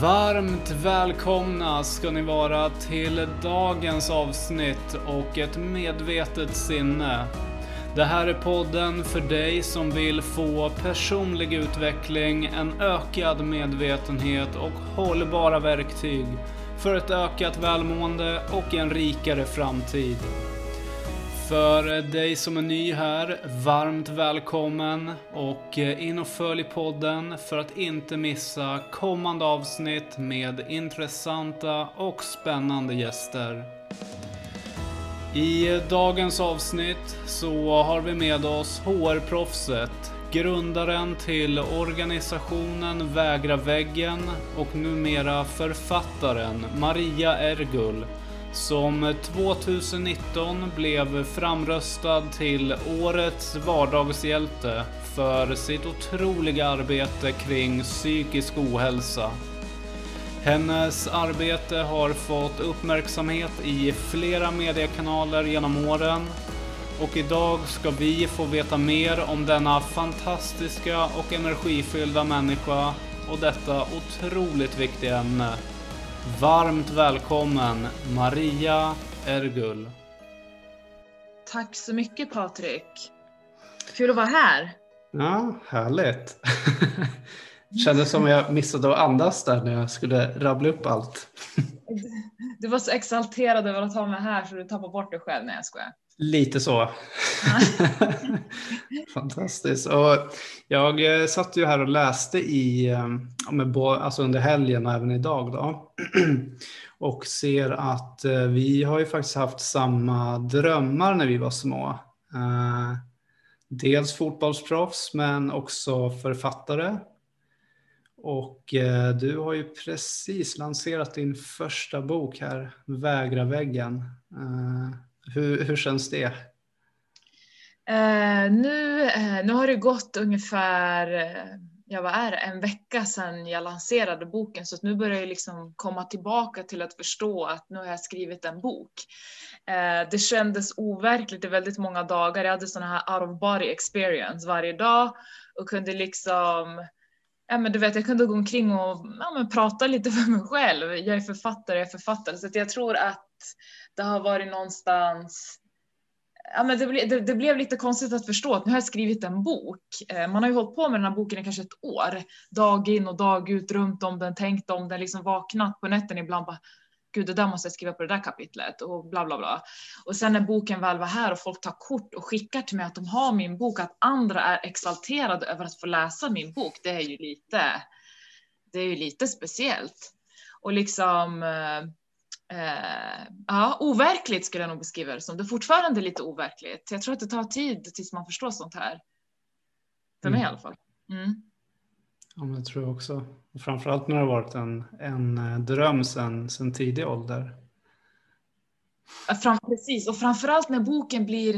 Varmt välkomna ska ni vara till dagens avsnitt och ett medvetet sinne. Det här är podden för dig som vill få personlig utveckling, en ökad medvetenhet och hållbara verktyg för ett ökat välmående och en rikare framtid. För dig som är ny här, varmt välkommen och eh, in och följ podden för att inte missa kommande avsnitt med intressanta och spännande gäster. I dagens avsnitt så har vi med oss HR-proffset, grundaren till organisationen Vägra väggen och numera författaren Maria Ergul som 2019 blev framröstad till Årets vardagshjälte för sitt otroliga arbete kring psykisk ohälsa. Hennes arbete har fått uppmärksamhet i flera mediekanaler genom åren och idag ska vi få veta mer om denna fantastiska och energifyllda människa och detta otroligt viktiga ämne. Varmt välkommen Maria Ergul. Tack så mycket Patrik. Kul att vara här. Ja, härligt. Kändes som jag missade att andas där när jag skulle rabbla upp allt. Du var så exalterad över att ha mig här så du tappade bort dig själv. Nej jag skojar. Lite så. Fantastiskt. Och jag eh, satt ju här och läste i, eh, alltså under helgen och även idag då. Och ser att eh, vi har ju faktiskt haft samma drömmar när vi var små. Dels fotbollsproffs men också författare. Och du har ju precis lanserat din första bok här, Vägra väggen. Hur, hur känns det? Uh, nu, uh, nu har det gått ungefär uh, ja, vad är det, en vecka sedan jag lanserade boken så nu börjar jag liksom komma tillbaka till att förstå att nu har jag skrivit en bok. det kändes overkligt i väldigt många dagar. Jag hade sådana här out of body experience varje dag och kunde liksom Ja, men du vet, jag kunde gå omkring och ja, men prata lite för mig själv. Jag är författare, jag är författare. Så jag tror att det har varit någonstans Ja, men det, ble, det, det, blev lite konstigt att förstå att nu har jag skrivit en bok. Eh, man har ju hållit på med den här boken i kanske ett år. Dag in och dag ut, runt om den, tänkt om den, liksom vaknat på nätten ibland. Bara, Gud, det där måste jag skriva på det där kapitlet och bla bla bla. Och sen när boken väl var här och folk tar kort och skickar till mig att de har min bok, att andra är exalterade över att få läsa min bok, det är ju lite, det är ju lite speciellt. Och liksom eh, eh, ja, overkligt skulle jag nog beskriva det som. Det är fortfarande lite overkligt. Jag tror att det tar tid tills man förstår sånt här. För mm. mig i alla fall. Mm. Ja, men det tror jag också. Framförallt när det har varit en, en eh, dröm sedan, sedan tidig ålder. Fram, precis, och framförallt när boken blir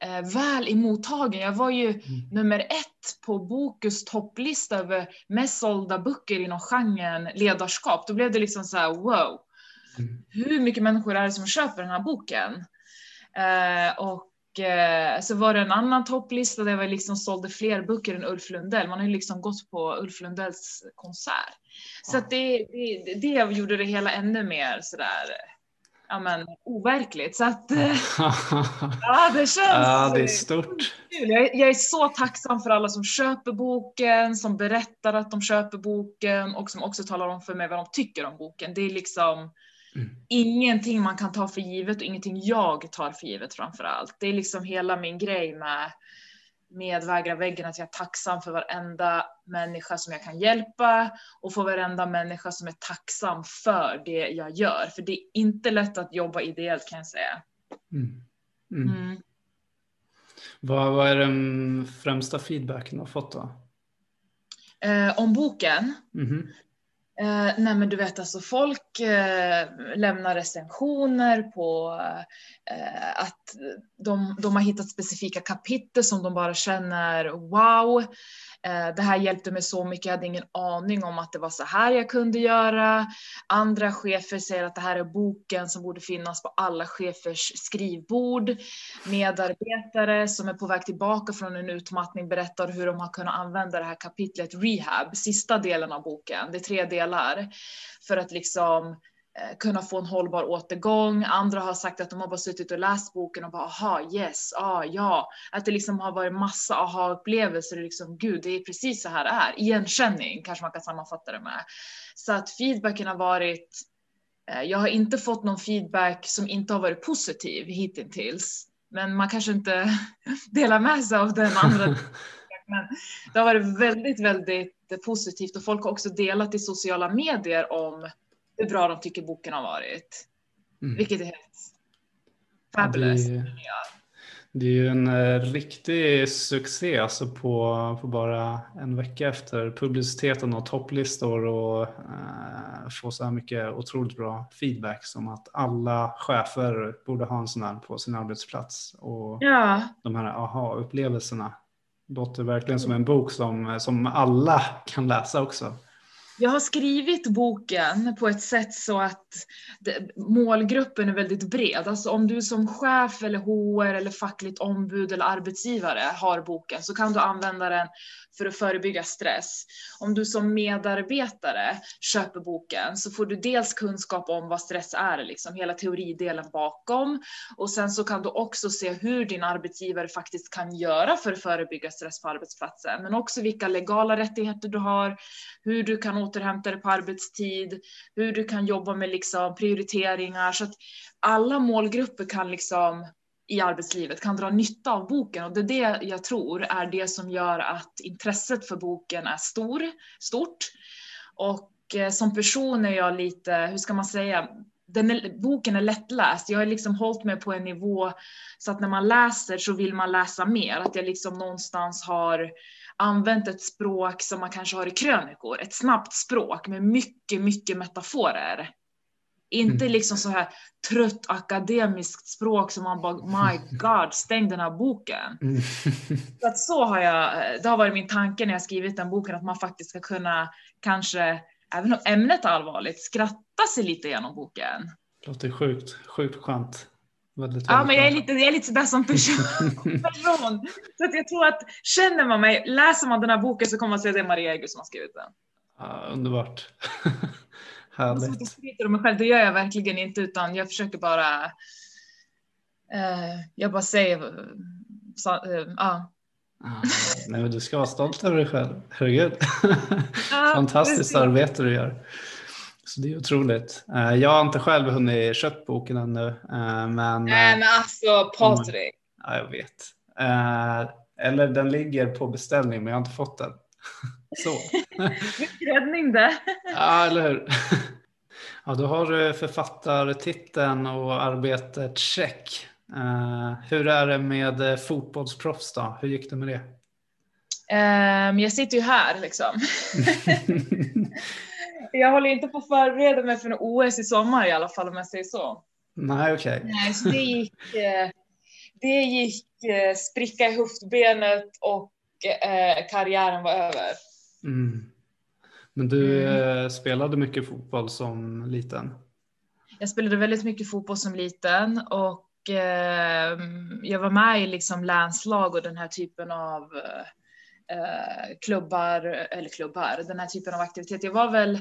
eh, väl emottagen. Jag var ju mm. nummer ett på Bokus topplista över mest sålda böcker inom genren ledarskap. Då blev det liksom så här wow hur mycket människor är det som köper den här boken? Eh, och eh, så var det en annan topplista där vi liksom sålde fler böcker än Ulf Lundell. Man har ju liksom gått på Ulf Lundells konsert. Så att det, det, det gjorde det hela ännu mer sådär ja, men, overkligt. Så att ja, det känns ja, det är stort. Kul. Jag, jag, är så tacksam för alla som köper boken, som berättar att de köper boken och som också talar om för mig vad de tycker om boken. Det är liksom Mm. Ingenting man kan ta för givet och ingenting jag tar för givet framför allt. Det är liksom hela min grej med, med Vägra väggen, att jag är tacksam för varenda människa som jag kan hjälpa och för varenda människa som är tacksam för det jag gör. För det är inte lätt att jobba ideellt kan jag säga. Mm. Mm. mm. Vad, vad, är den främsta feedbacken du har fått då? Eh, om boken? Mm. Eh, nej men du vet alltså folk eh, lämnar recensioner på eh, att de, de har hittat specifika kapitel som de bara känner wow. Eh, det här hjälpte mig så mycket, jag hade ingen aning om att det var så här jag kunde göra. Andra chefer säger att det här är boken som borde finnas på alla chefers skrivbord. Medarbetare som är på väg tillbaka från en utmattning berättar hur de har kunnat använda det här kapitlet rehab, sista delen av boken, det är tre delar, för att liksom kunna få en hållbar återgång. Andra har sagt att de har bara suttit och läst boken och bara aha, yes, ah, ja. Att det liksom har varit massa aha-upplevelser. Liksom, gud, det är precis så här det är. Igenkänning kanske man kan sammanfatta det med. Så att feedbacken har varit, eh, jag har inte fått någon feedback som inte har varit positiv hittills. Men man kanske inte delar med sig av den andra. Men det har varit väldigt, väldigt positivt och folk har också delat i sociala medier om hur bra de tycker boken har varit. Mm. Vilket är helt fabulous. Ja, det, är ju en eh, riktig succé alltså på, på bara en vecka efter publiciteten och topplistor och eh, få så här mycket otroligt bra feedback som att alla chefer borde ha en sån här på sin arbetsplats. Och ja. de här aha-upplevelserna låter verkligen som en bok som, som alla kan läsa också. Jag har skrivit boken på ett sätt så att målgruppen är väldigt bred. Alltså om du som chef eller HR eller fackligt ombud eller arbetsgivare har boken så kan du använda den för att förebygga stress. Om du som medarbetare köper boken så får du dels kunskap om vad stress är, liksom hela teoridelen bakom. Och sen så kan du också se hur din arbetsgivare faktiskt kan göra för att förebygga stress på arbetsplatsen, men också vilka legala rättigheter du har, hur du kan återhämta dig på arbetstid, hur du kan jobba med liksom prioriteringar. Så att alla målgrupper kan liksom i arbetslivet kan dra nytta av boken och det är det jag tror är det som gör att intresset för boken är stor, stort. Och eh, som person är jag lite, hur ska man säga, den är, boken är lättläst. Jag har liksom hållit mig på en nivå så att när man läser så vill man läsa mer. Att jag liksom någonstans har använt ett språk som man kanske har i krönikor. Ett snabbt språk med mycket, mycket metaforer. Inte mm. liksom så här trött akademiskt språk som man bara, my god, stäng den här boken. Så, att så har jag, det har varit min tanke när jag skrivit den boken, att man faktiskt ska kunna kanske, även om ämnet är allvarligt, skratta sig lite igenom boken. Låter sjukt, sjukt skönt. Väldigt, ja, men jag är lite, jag är lite sådär som person. person. Så att jag tror att känner man mig, läser man den här boken så kommer man säga att det är Maria Egu som har skrivit den. Ja, underbart. Härligt. Jag skryter om mig själv, det gör jag verkligen inte utan jag försöker bara. Eh, jag bara säger. Så, eh, ja. Ah, nej, men du ska vara stolt över dig själv. Herregud. Ja, Fantastiskt precis. arbete du gör. Så det är otroligt. Eh, jag har inte själv hunnit köpt boken ännu. Eh, men, nej men alltså Patrik. Ja, jag vet. Eh, eller den ligger på beställning men jag har inte fått den. Så. Räddning det. ja, eller hur. Ja, då har du författartiteln och arbetet check. Uh, hur är det med eh, fotbollsproffs då? Hur gick det med det? Um, jag sitter ju här liksom. jag håller inte på att förbereda mig för en OS i sommar i alla fall om jag säger så. Nej, okej. Okay. Nej, så det gick, eh, det gick spricka i höftbenet och karriären var över. Mm. Men du mm. Eh, spelade mycket fotboll som liten? Jag spelade väldigt mycket fotboll som liten och eh, jag var med i liksom länslag och den här typen av eh, klubbar, eller klubbar, den här typen av aktivitet. Jag var väl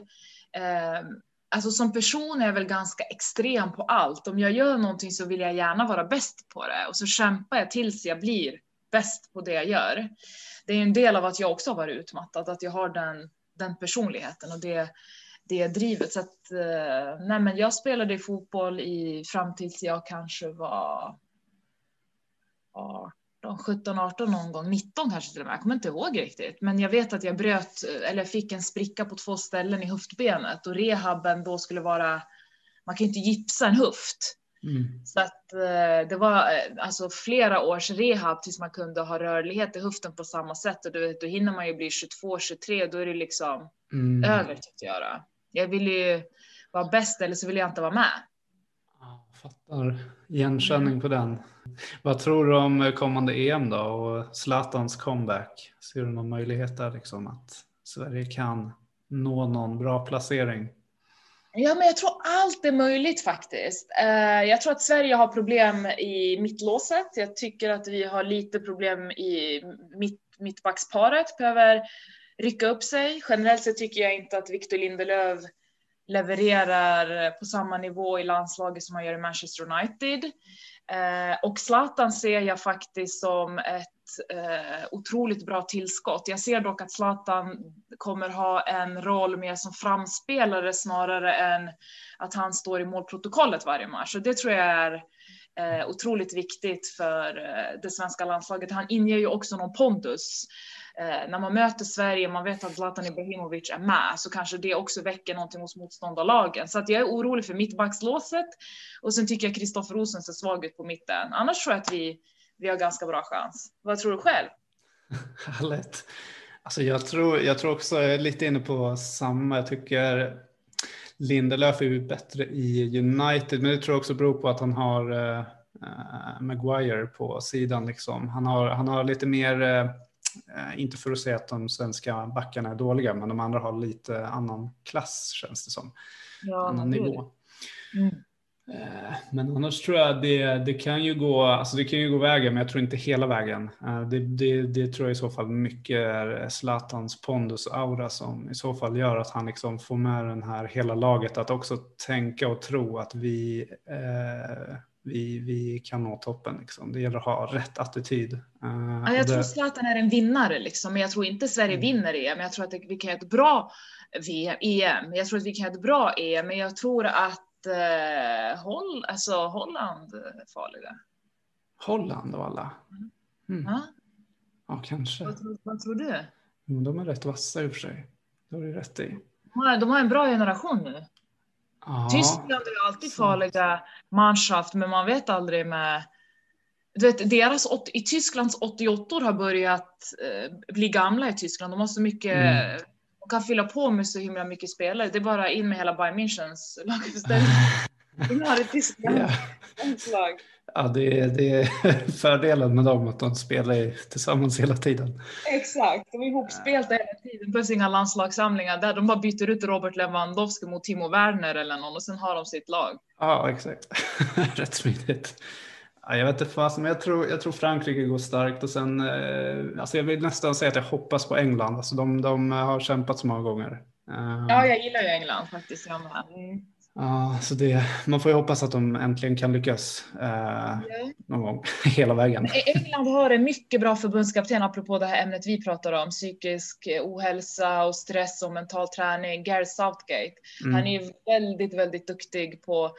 eh, Alltså som person är jag väl ganska extrem på allt. Om jag gör någonting så vill jag gärna vara bäst på det och så kämpar jag tills jag blir bäst på det jag gör. Det är en del av att jag också har varit utmattad, att jag har den den personligheten och det, det drivet. Så att, eh, nej men jag spelade fotboll i fram tills jag kanske var 18, 17, 18 någon gång, 19 kanske till och med. Jag kommer inte ihåg riktigt, men jag vet att jag bröt eller fick en spricka på två ställen i höftbenet och rehaben då skulle vara. Man kan ju inte gipsa en höft, Mm. Så att eh, det var eh, alltså flera års rehab tills man kunde ha rörlighet i höften på samma sätt och du vet, då hinner man ju bli 22, 23, då är det liksom mm. över tyckte jag då. Jag vill ju vara bäst eller så vill jag inte vara med. fattar igenkänning på den. Vad tror du om kommande EM då och Zlatans comeback? Ser du någon möjlighet där liksom att Sverige kan nå någon bra placering? Ja, men jag tror allt är möjligt faktiskt. Eh, jag tror att Sverige har problem i mittlåset. Jag tycker att vi har lite problem i mitt, mittbacksparet, behöver rycka upp sig. Generellt sett tycker jag inte att Victor Lindelöf levererar på samma nivå i landslaget som han gör i Manchester United. Eh, och Zlatan ser jag faktiskt som ett eh, otroligt bra tillskott. Jag ser dock att Zlatan kommer ha en roll mer som framspelare snarare än att han står i målprotokollet varje match. Och det tror jag är eh, otroligt viktigt för eh, det svenska landslaget. Han inger ju också någon pondus. Eh, när man möter Sverige, man vet att Zlatan Ibrahimovic är med, så kanske det också väcker någonting hos motståndarlagen. Så att jag är orolig för mittbackslåset. Och sen tycker jag Kristoffer Rosen ser svag ut på mitten. Annars tror jag att vi, vi har ganska bra chans. Vad tror du själv? Härligt. Alltså jag, tror, jag tror också, jag är lite inne på samma. Jag tycker Lindelöf är ju bättre i United, men det tror jag också beror på att han har uh, Maguire på sidan. Liksom. Han, har, han har lite mer Eh, inte för att säga att de svenska backarna är dåliga, men de andra har lite annan klass känns det som. Ja, annan nivå. Mm. Eh, men annars tror jag det, det kan ju gå, alltså det kan ju gå vägen, men jag tror inte hela vägen. Eh, det, det, det tror jag i så fall mycket är Zlatans pondus aura som i så fall gör att han liksom får med den här hela laget att också tänka och tro att vi eh, vi, vi kan nå toppen. Liksom. Det gäller att ha rätt attityd. Uh, ja, jag tror Zlatan är en vinnare, liksom. men jag tror inte Sverige mm. vinner EM. Jag tror att vi kan göra ett bra VM, EM. Jag tror att vi kan göra ett bra EM, men jag tror att uh, Holl, alltså, Holland farliga. Holland och alla? Mm. Ja? ja, kanske. Vad, vad tror du? De är rätt vassa i och för sig. Det har du rätt i. De har en bra generation nu. Ja. Tyskland är alltid farliga manschaft, men man vet aldrig med du vet, deras, i Tysklands 88 har börjat eh, bli gamla i Tyskland. De har så mycket, mm. De kan fylla på med så himla mycket spelare. Det är bara in med hela Bayern Münchens laguppställning. de har ett Tyskland lag. Ja, det är, det är fördelen med dem att de spelar tillsammans hela tiden. Exakt, de är ihopspelta hela tiden. Behövs inga landslagssamlingar där de bara byter ut Robert Lewandowski mot Timo Werner eller någon och sen har de sitt lag. Ja, exakt. Rätt smidigt. Ja, jag vet inte fasen, men jag tror, jag tror Frankrike går starkt och sen, eh, alltså jag vill nästan säga att jag hoppas på England. Alltså de, de har kämpat så många gånger. Ja, jag gillar ju England faktiskt. Jag med. Mm. Ja, så det, man får ju hoppas att de äntligen kan lyckas eh, någon gång hela vägen. England har en mycket bra förbundskapten apropå det här ämnet vi pratar om, psykisk ohälsa och stress och mental träning, Gary Southgate. Mm. Han är ju väldigt, väldigt duktig på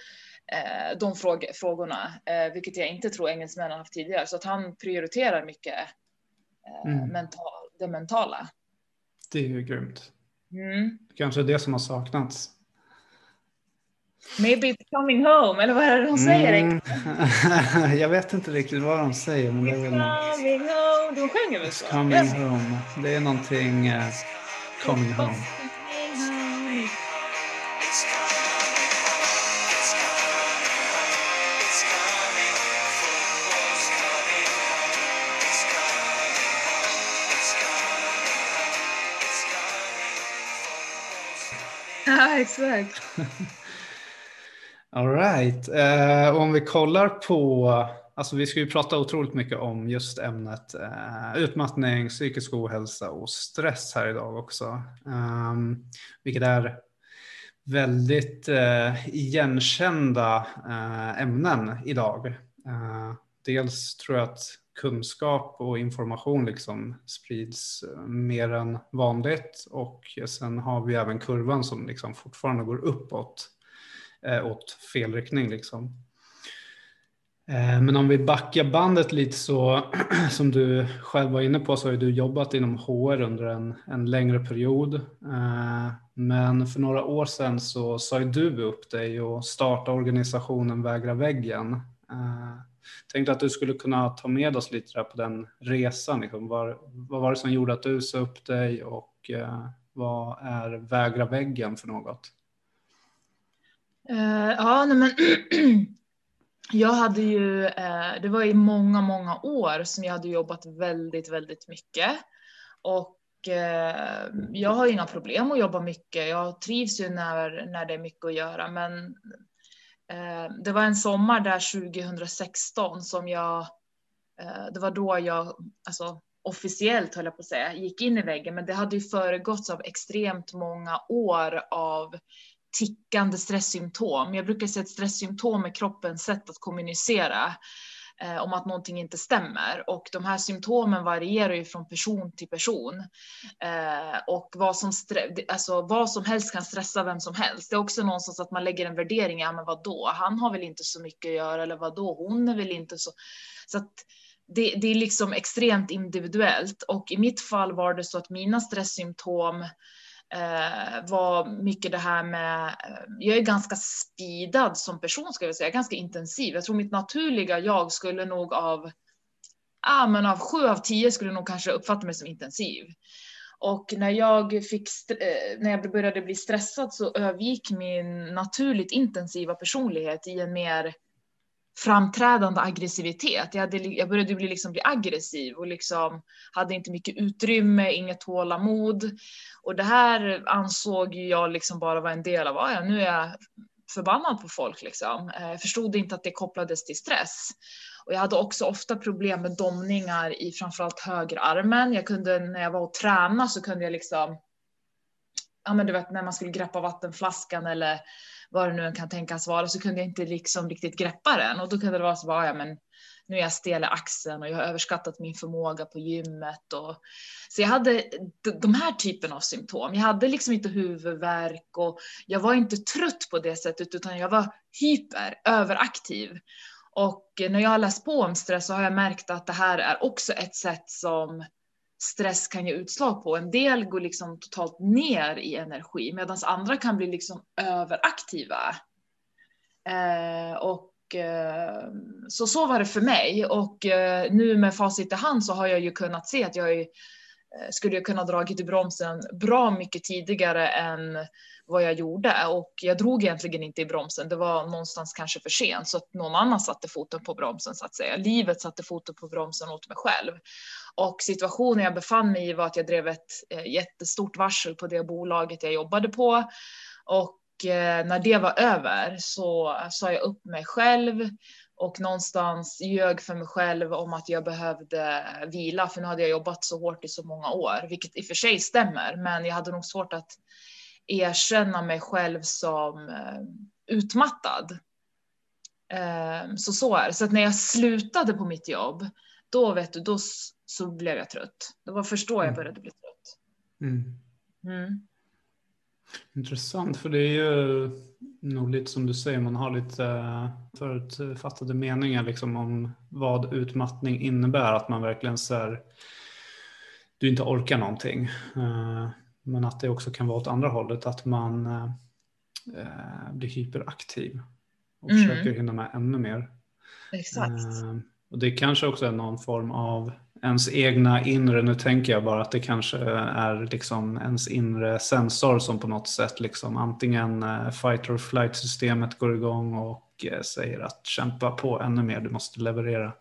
eh, de fråg frågorna, eh, vilket jag inte tror engelsmännen har haft tidigare, så att han prioriterar mycket eh, mm. mental, det mentala. Det är ju grymt. Mm. Kanske det som har saknats Maybe it's coming home, eller vad är det de säger? Mm. jag vet inte riktigt vad de säger. Men det är coming home. De sjunger väl så? Coming home. Det är någonting uh, coming home. Ja, exakt. All right. Eh, om vi kollar på, alltså vi ska ju prata otroligt mycket om just ämnet eh, utmattning, psykisk ohälsa och stress här idag också. Eh, vilket är väldigt eh, igenkända eh, ämnen idag. Eh, dels tror jag att kunskap och information liksom sprids eh, mer än vanligt och sen har vi även kurvan som liksom fortfarande går uppåt eh, åt fel riktning. Liksom. Eh, men om vi backar bandet lite så, som du själv var inne på, så har du jobbat inom HR under en, en längre period. Eh, men för några år sedan så sa du upp dig och startade organisationen Vägra väggen. Tänkte att du skulle kunna ta med oss lite där på den resan. Liksom. Var, vad var det som gjorde att du sa upp dig och eh, vad är Vägra väggen för något? Uh, ja, nej men jag hade ju, uh, det var i många, många år som jag hade jobbat väldigt, väldigt mycket. Och eh, jag har inga problem att jobba mycket. Jag trivs ju när, när det är mycket att göra, men Eh, det var en sommar där 2016 som jag, eh, det var då jag, alltså officiellt höll jag på att säga, gick in i väggen, men det hade ju föregåtts av extremt många år av tickande stresssymptom. Jag brukar säga att stresssymptom är kroppens sätt att kommunicera Eh, om att någonting inte stämmer och de här symptomen varierar ju från person till person eh, och vad som, alltså, vad som helst kan stressa vem som helst. Det är också någonstans att man lägger en värdering, ja men vad då? Han har väl inte så mycket att göra eller vad då? Hon är väl inte så. Så att det, det är liksom extremt individuellt och i mitt fall var det så att mina stresssymptom eh, var mycket det här med, eh, jag är ganska speedad som person ska jag säga, ganska intensiv. Jag tror mitt naturliga jag skulle nog av, ah, men av sju av tio skulle nog kanske uppfatta mig som intensiv. Och när jag, fick, eh, när jag började bli stressad så övergick min naturligt intensiva personlighet i en mer framträdande aggressivitet. Jag, hade, jag började bli, liksom bli aggressiv och liksom hade inte mycket utrymme, inget tålamod. Och det här ansåg jag liksom bara var en del av, ah, ja, nu är jag förbannad på folk liksom. Eh, jag förstod inte att det kopplades till stress. Och jag hade också ofta problem med domningar i framförallt högerarmen. Jag kunde, när jag var och tränade så kunde jag liksom, ja men du vet när man skulle greppa vattenflaskan eller vad det nu kan tänkas vara, så kunde jag inte liksom riktigt greppa den och då kunde det vara så bara, ja men nu är jag stel i axeln och jag har överskattat min förmåga på gymmet och så jag hade de här typen av symptom. Jag hade liksom inte huvudvärk och jag var inte trött på det sättet utan jag var hyper, överaktiv. Och när jag har läst på om stress så har jag märkt att det här är också ett sätt som stress kan ge utslag på. En del går liksom totalt ner i energi medan andra kan bli liksom överaktiva. Eh, och eh, så, så var det för mig och eh, nu med facit i hand så har jag ju kunnat se att jag är, Eh, skulle jag kunna dragit i bromsen bra mycket tidigare än vad jag gjorde och jag drog egentligen inte i bromsen. Det var någonstans kanske för sent så att någon annan satte foten på bromsen så att säga. Livet satte foten på bromsen åt mig själv. Och situationen jag befann mig i var att jag drev ett eh, jättestort varsel på det bolaget jag jobbade på. Och eh, när det var över så sa jag upp mig själv och någonstans ljög för mig själv om att jag behövde vila för nu hade jag jobbat så hårt i så många år, vilket i och för sig stämmer, men jag hade nog svårt att erkänna mig själv som eh, utmattad. Så så är det. Så att när jag slutade på mitt jobb, då vet du, då så blev jag trött. Det var först då jag mm. började bli trött. Mm. Mm. Intressant, för det är ju nog lite som du säger, man har lite eh, förutfattade meningar liksom om vad utmattning innebär. Att man verkligen så du inte orkar någonting. Eh, men att det också kan vara åt andra hållet, att man eh, blir hyperaktiv och mm. försöker hinna med ännu mer. Exakt. Och det kanske också är någon form av ens egna inre, nu tänker jag bara att det kanske är liksom ens inre sensor som på något sätt liksom antingen eh, fight or flight systemet går igång och eh, säger att kämpa på ännu mer, du måste leverera.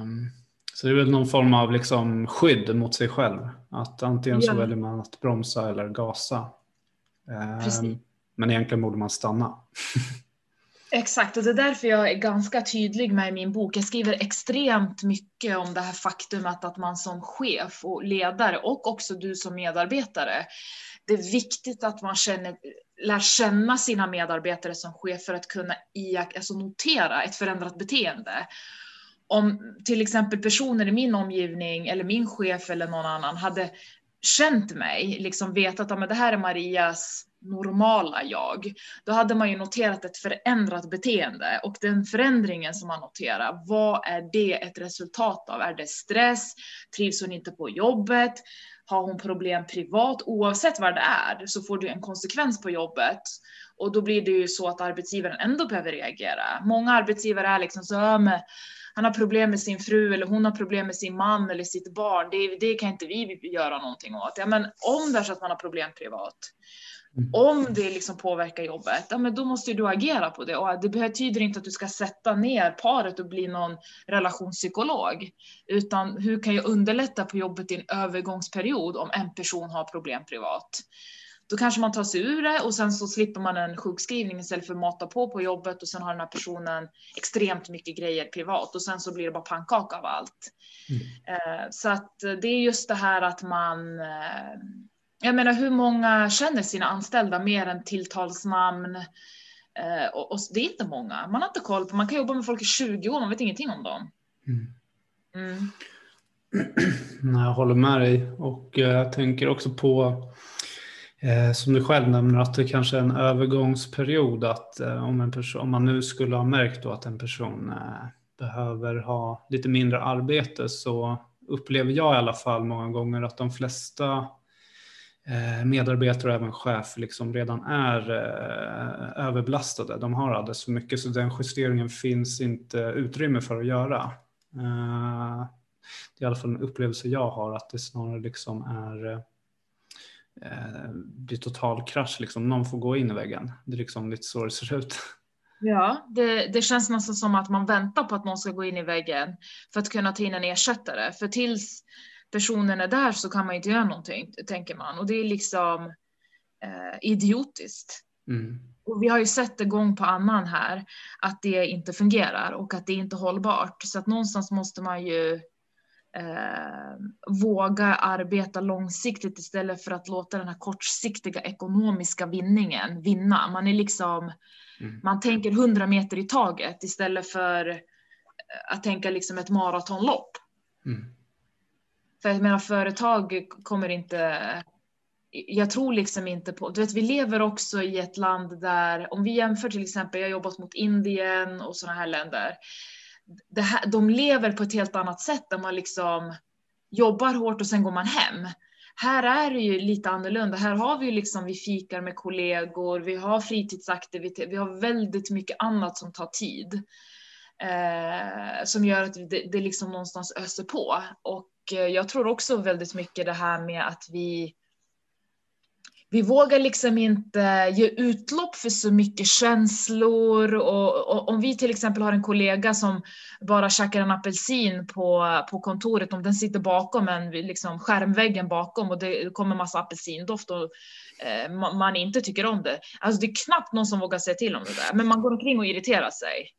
Um, så det är väl någon form av liksom skydd mot sig själv. Att antingen så väljer man att bromsa eller gasa. Um, men egentligen borde man stanna. Exakt, och det är därför jag är ganska tydlig med min bok. Jag skriver extremt mycket om det här faktumet att man som chef och ledare och också du som medarbetare, det är viktigt att man känner, lär känna sina medarbetare som chef för att kunna iak, alltså notera ett förändrat beteende. Om till exempel personer i min omgivning eller min chef eller någon annan hade känt mig, liksom vetat att det här är Marias normala jag, då hade man ju noterat ett förändrat beteende och den förändringen som man noterar, vad är det ett resultat av? Är det stress? Trivs hon inte på jobbet? Har hon problem privat? Oavsett vad det är så får du en konsekvens på jobbet och då blir det ju så att arbetsgivaren ändå behöver reagera. Många arbetsgivare är liksom så, men han har problem med sin fru eller hon har problem med sin man eller sitt barn. Det, det kan inte vi göra någonting åt. Ja, men om det är så att man har problem privat, om det liksom påverkar jobbet, ja, men då måste du agera på det. Och det betyder inte att du ska sätta ner paret och bli någon relationspsykolog. Utan hur kan jag underlätta på jobbet i en övergångsperiod om en person har problem privat? Då kanske man tar sig ur det och sen så slipper man en sjukskrivning istället för att mata på på jobbet och sen har den här personen extremt mycket grejer privat och sen så blir det bara pannkaka av allt. Mm. Eh, så att det är just det här att man eh, jag menar hur många känner sina anställda mer än tilltalsnamn? Eh, och, och, det är inte många. Man har inte koll på, man kan jobba med folk i 20 år, man vet ingenting om dem. Mm. Mm. Jag håller med dig och jag tänker också på eh, som du själv nämner att det kanske är en övergångsperiod att eh, om, en person, om man nu skulle ha märkt då att en person eh, behöver ha lite mindre arbete så upplever jag i alla fall många gånger att de flesta Eh, Eh, medarbetare och även chef liksom redan är eh, överbelastade. De har alldeles för mycket så den justeringen finns inte utrymme för att göra. Eh, det är i alla fall en upplevelse jag har att det snarare liksom är eh, blir total krasch, liksom. någon får gå in i väggen. Det är liksom lite så det ser ut. Ja, det, det känns nästan som att man väntar på att någon ska gå in i väggen för att kunna ta in en ersättare. För tills personen är där så kan man inte göra någonting, tänker man. Och det är liksom eh, idiotiskt. Mm. Och vi har ju sett det gång på annan här, att det inte fungerar och att det inte är hållbart. Så att någonstans måste man ju eh, våga arbeta långsiktigt istället för att låta den här kortsiktiga ekonomiska vinningen vinna. Man är liksom, mm. man tänker hundra meter i taget istället för att tänka liksom ett maratonlopp. Mm. För jag menar företag kommer inte jag tror liksom inte på, du vet vi lever också i ett land där, om vi jämför till exempel, jag har jobbat mot Indien och sådana här länder. Det här, de lever på ett helt annat sätt där man liksom jobbar hårt och sen går man hem. Här är det ju lite annorlunda. Här har vi ju liksom, vi fikar med kollegor, vi har fritidsaktiviteter. vi har väldigt mycket annat som tar tid. Eh, som gör att det, det liksom någonstans öser på. Och Eh, jag tror också väldigt mycket det här med att vi vi vågar liksom inte ge utlopp för så mycket känslor och, och, om vi till exempel har en kollega som bara käkar en apelsin på, på kontoret, om den sitter bakom en, liksom skärmväggen bakom och det kommer massa apelsindoft och eh, man inte tycker om det. Alltså det är knappt någon som vågar säga till om det där, men man går omkring och irriterar sig.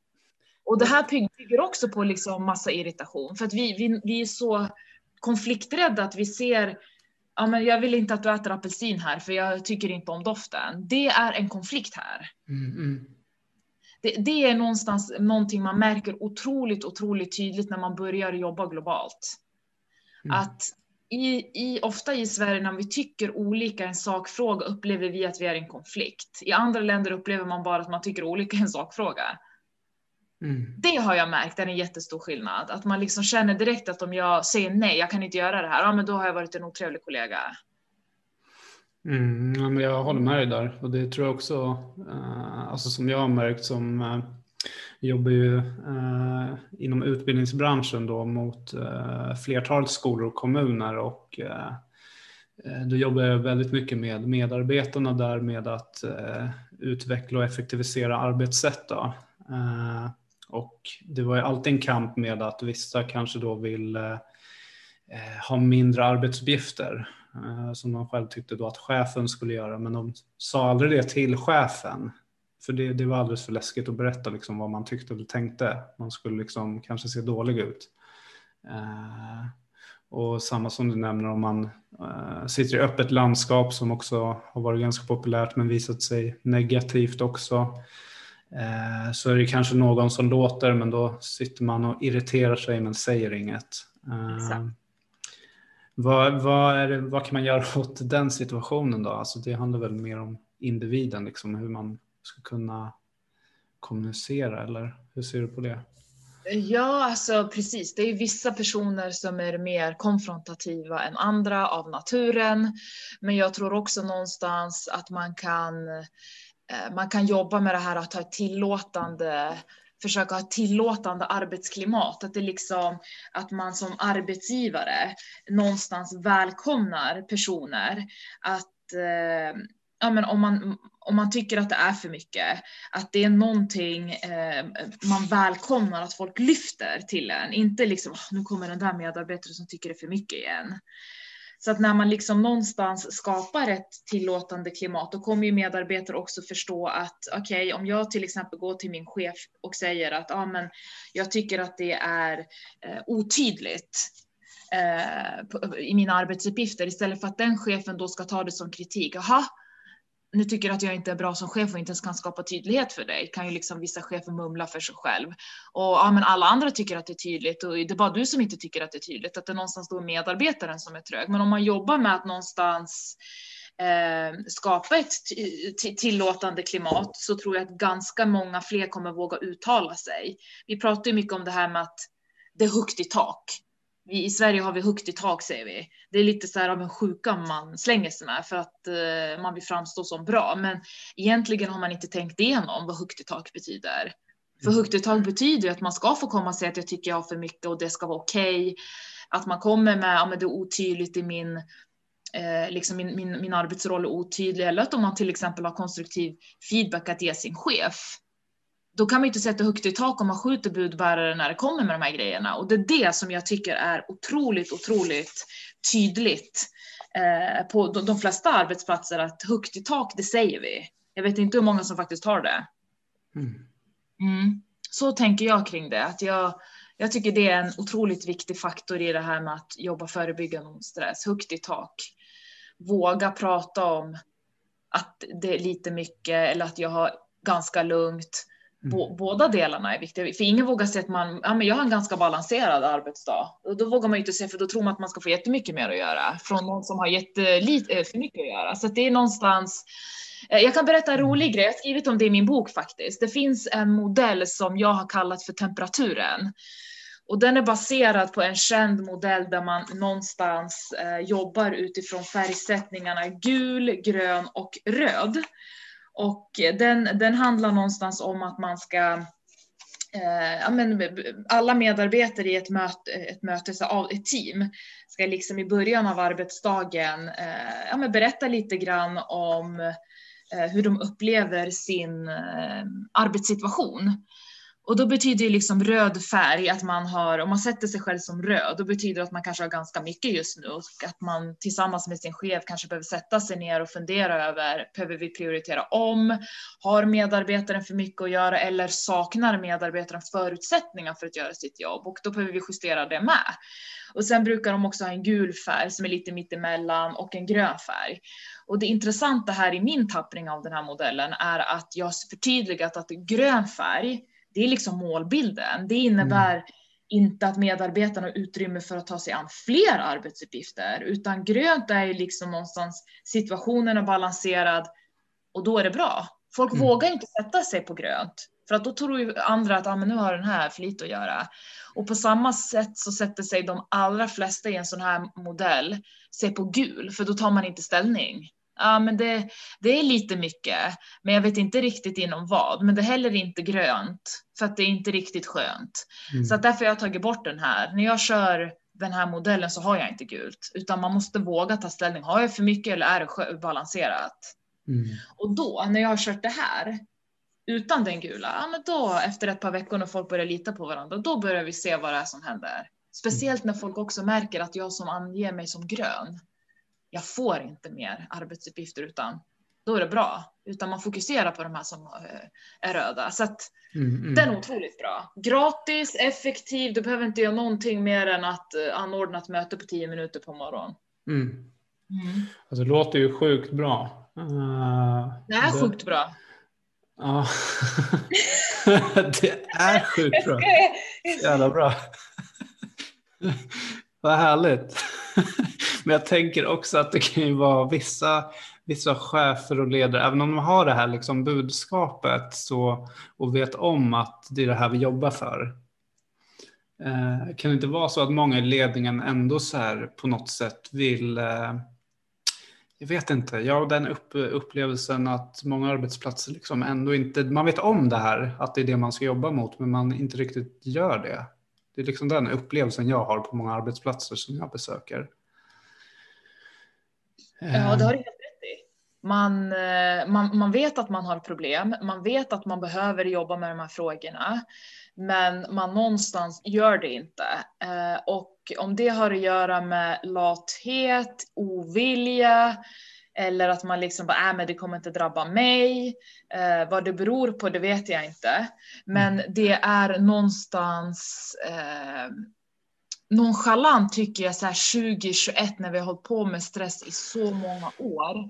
Och det här bygger också på liksom massa irritation för att vi, vi, vi är så konflikträdda, att vi ser ja, men jag vill inte att du äter apelsin här för jag tycker inte om doften. Det är en konflikt här. Mm, mm. Det, det, är någonstans någonting man märker otroligt, otroligt tydligt när man börjar jobba globalt. Mm. Att i, i, ofta i Sverige när vi tycker olika en sakfråga upplever vi att vi är i en konflikt. I andra länder upplever man bara att man tycker olika en sakfråga. Mm. Det har jag märkt är en jättestor skillnad. Att man liksom känner direkt att om jag säger nej, jag kan inte göra det här, ja men då har jag varit en otrevlig kollega. Mm, ja, men jag håller med dig där och det tror jag också, eh, alltså som jag har märkt som eh, jobbar ju eh, inom utbildningsbranschen då mot eh, flertalet skolor och kommuner och eh, eh, då jobbar jag väldigt mycket med medarbetarna där med att eh, utveckla och effektivisera arbetssätt. Då. Och det var ju alltid en kamp med att vissa kanske då vill eh, eh, ha mindre arbetsuppgifter eh, som de själv tyckte då att chefen skulle göra, men de sa aldrig det till chefen. För det, det var alldeles för läskigt att berätta liksom vad man tyckte och tänkte. Man skulle liksom kanske se dålig ut. Eh, och samma som du nämner om man eh, sitter i öppet landskap som också har varit ganska populärt men visat sig negativt också. Eh, så är det kanske någon som låter men då sitter man och irriterar sig men säger inget. Eh, vad, vad, det, vad kan man göra åt den situationen då? Alltså det handlar väl mer om individen, liksom, hur man ska kunna kommunicera eller hur ser du på det? Ja, alltså precis. Det är vissa personer som är mer konfrontativa än andra av naturen. Men jag tror också någonstans att man kan Eh, man kan jobba med det här att ha ett tillåtande försöka ha ett tillåtande arbetsklimat. Att det liksom att man som arbetsgivare någonstans välkomnar personer att eh, ja, men om, man, om man tycker att det är för mycket, att det är någonting eh, man välkomnar att folk lyfter till en. Inte liksom, ah, nu kommer den där medarbetaren som tycker det är för mycket igen. Så att när man liksom någonstans skapar ett tillåtande klimat, då kommer ju medarbetare också förstå att okej, okay, om jag till exempel går till min chef och säger att ah, men jag tycker att det är eh, otydligt eh, i mina arbetsuppgifter istället för att den chefen då ska ta det som kritik. Aha, nu tycker att jag inte är bra som chef och inte ens kan skapa tydlighet för dig, kan ju liksom vissa chefer mumla för sig själv. Och ja, men alla andra tycker att det är tydligt och det är bara du som inte tycker att det är tydligt, att det är någonstans då medarbetaren som är trög. Men om man jobbar med att någonstans eh, skapa ett tillåtande klimat så tror jag att ganska många fler kommer våga uttala sig. Vi pratar ju mycket om det här med att det är högt i tak vi, i Sverige har vi högt i tak säger vi. Det är lite så här av en sjuka man slänger sig med för att eh, man vill framstå som bra. Men egentligen har man inte tänkt igenom vad högt i tak betyder. För mm. högt i tak betyder att man ska få komma och säga att jag tycker jag har för mycket och det ska vara okej. Okay. Att man kommer med, ja men det är otydligt i min, eh, liksom min, min, min arbetsroll är otydlig. Eller att om man till exempel har konstruktiv feedback att ge sin chef då kan man inte sätta högt i tak om man skjuter budbärare när det kommer med de här grejerna. Och det är det som jag tycker är otroligt, otroligt tydligt eh, på de, de, flesta arbetsplatser att högt i tak, det säger vi. Jag vet inte hur många som faktiskt har det. Mm. Mm. Så tänker jag kring det. Att jag, jag tycker det är en otroligt viktig faktor i det här med att jobba förebyggande mot stress. Högt i tak. Våga prata om att det är lite mycket eller att jag har ganska lugnt Mm. Båda delarna är viktiga, för ingen vågar säga att man, ja men jag har en ganska balanserad arbetsdag. Och då vågar man ju inte säga, för då tror man att man ska få jättemycket mer att göra från någon som har jättelite, eh, för mycket att göra. Så att det är någonstans, eh, jag kan berätta en rolig grej, jag har skrivit om det i min bok faktiskt. Det finns en modell som jag har kallat för temperaturen. Och den är baserad på en känd modell där man någonstans eh, jobbar utifrån färgsättningarna gul, grön och röd. Och eh, den, den handlar någonstans om att man ska eh, ja, men alla medarbetare i ett möte, ett möte ett team ska liksom i början av arbetsdagen eh, ja, men berätta lite grann om hur de upplever sin arbetssituation. Och då betyder ju liksom röd färg att man har, om man sätter sig själv som röd, då betyder det att man kanske har ganska mycket just nu och att man tillsammans med sin chef kanske behöver sätta sig ner och fundera över, behöver vi prioritera om? Har medarbetaren för mycket att göra eller saknar medarbetaren förutsättningar för att göra sitt jobb? Och då behöver vi justera det med. Och sen brukar de också ha en gul färg som är lite mittemellan och en grön färg. Och det intressanta här i min tappning av den här modellen är att jag förtydligat att grön färg det är liksom målbilden. Det innebär mm. inte att medarbetarna har utrymme för att ta sig an fler arbetsuppgifter, utan grönt är ju liksom någonstans situationen är balanserad och då är det bra. Folk mm. vågar inte sätta sig på grönt för att då tror ju andra att ah, men nu har den här för lite att göra. Och på samma sätt så sätter sig de allra flesta i en sån här modell sig på gul, för då tar man inte ställning ja, men det, det är lite mycket, men jag vet inte riktigt inom vad. Men det är heller inte grönt för att det är inte riktigt skönt. Mm. Så att därför har jag tagit bort den här. När jag kör den här modellen så har jag inte gult, utan man måste våga ta ställning. Har jag för mycket eller är det balanserat? Mm. Och då, när jag har kört det här utan den gula, ja, men då efter ett par veckor när folk börjar lita på varandra, då börjar vi se vad det är som händer. Speciellt när folk också märker att jag som anger mig som grön, jag får inte mer arbetsuppgifter utan då är det bra. Utan man fokuserar på de här som eh, är röda. Så att mm, mm. den är otroligt bra. Gratis, effektiv, du behöver inte göra någonting mer än att eh, anordna ett möte på tio minuter på morgonen. Mm. Mm. Alltså, det låter ju sjukt bra. Uh, det är det... sjukt bra. Ja, det är sjukt bra. Jävla bra. Vad härligt. Men jag tänker också att det kan ju vara vissa, vissa chefer och ledare, även om de har det här liksom budskapet så, och vet om att det är det här vi jobbar för. Eh, kan det inte vara så att många i ledningen ändå så här på något sätt vill eh, jag vet inte, jag har den upp, upplevelsen att många arbetsplatser liksom ändå inte, man vet om det här, att det är det man ska jobba mot, men man inte riktigt gör det. Det är liksom den upplevelsen jag har på många arbetsplatser som jag besöker. Ja, det har du helt rätt i. Man, eh, man, man vet att man har problem, man vet att man behöver jobba med de här frågorna, men man någonstans gör det inte. Eh, och om det har att göra med lathet, ovilja, eller att man liksom bara, äh, men det kommer inte drabba mig. Eh, vad det beror på, det vet jag inte. Men mm. det är någonstans eh, nonchalant tycker jag så här 2021 när vi har hållit på med stress i så många år.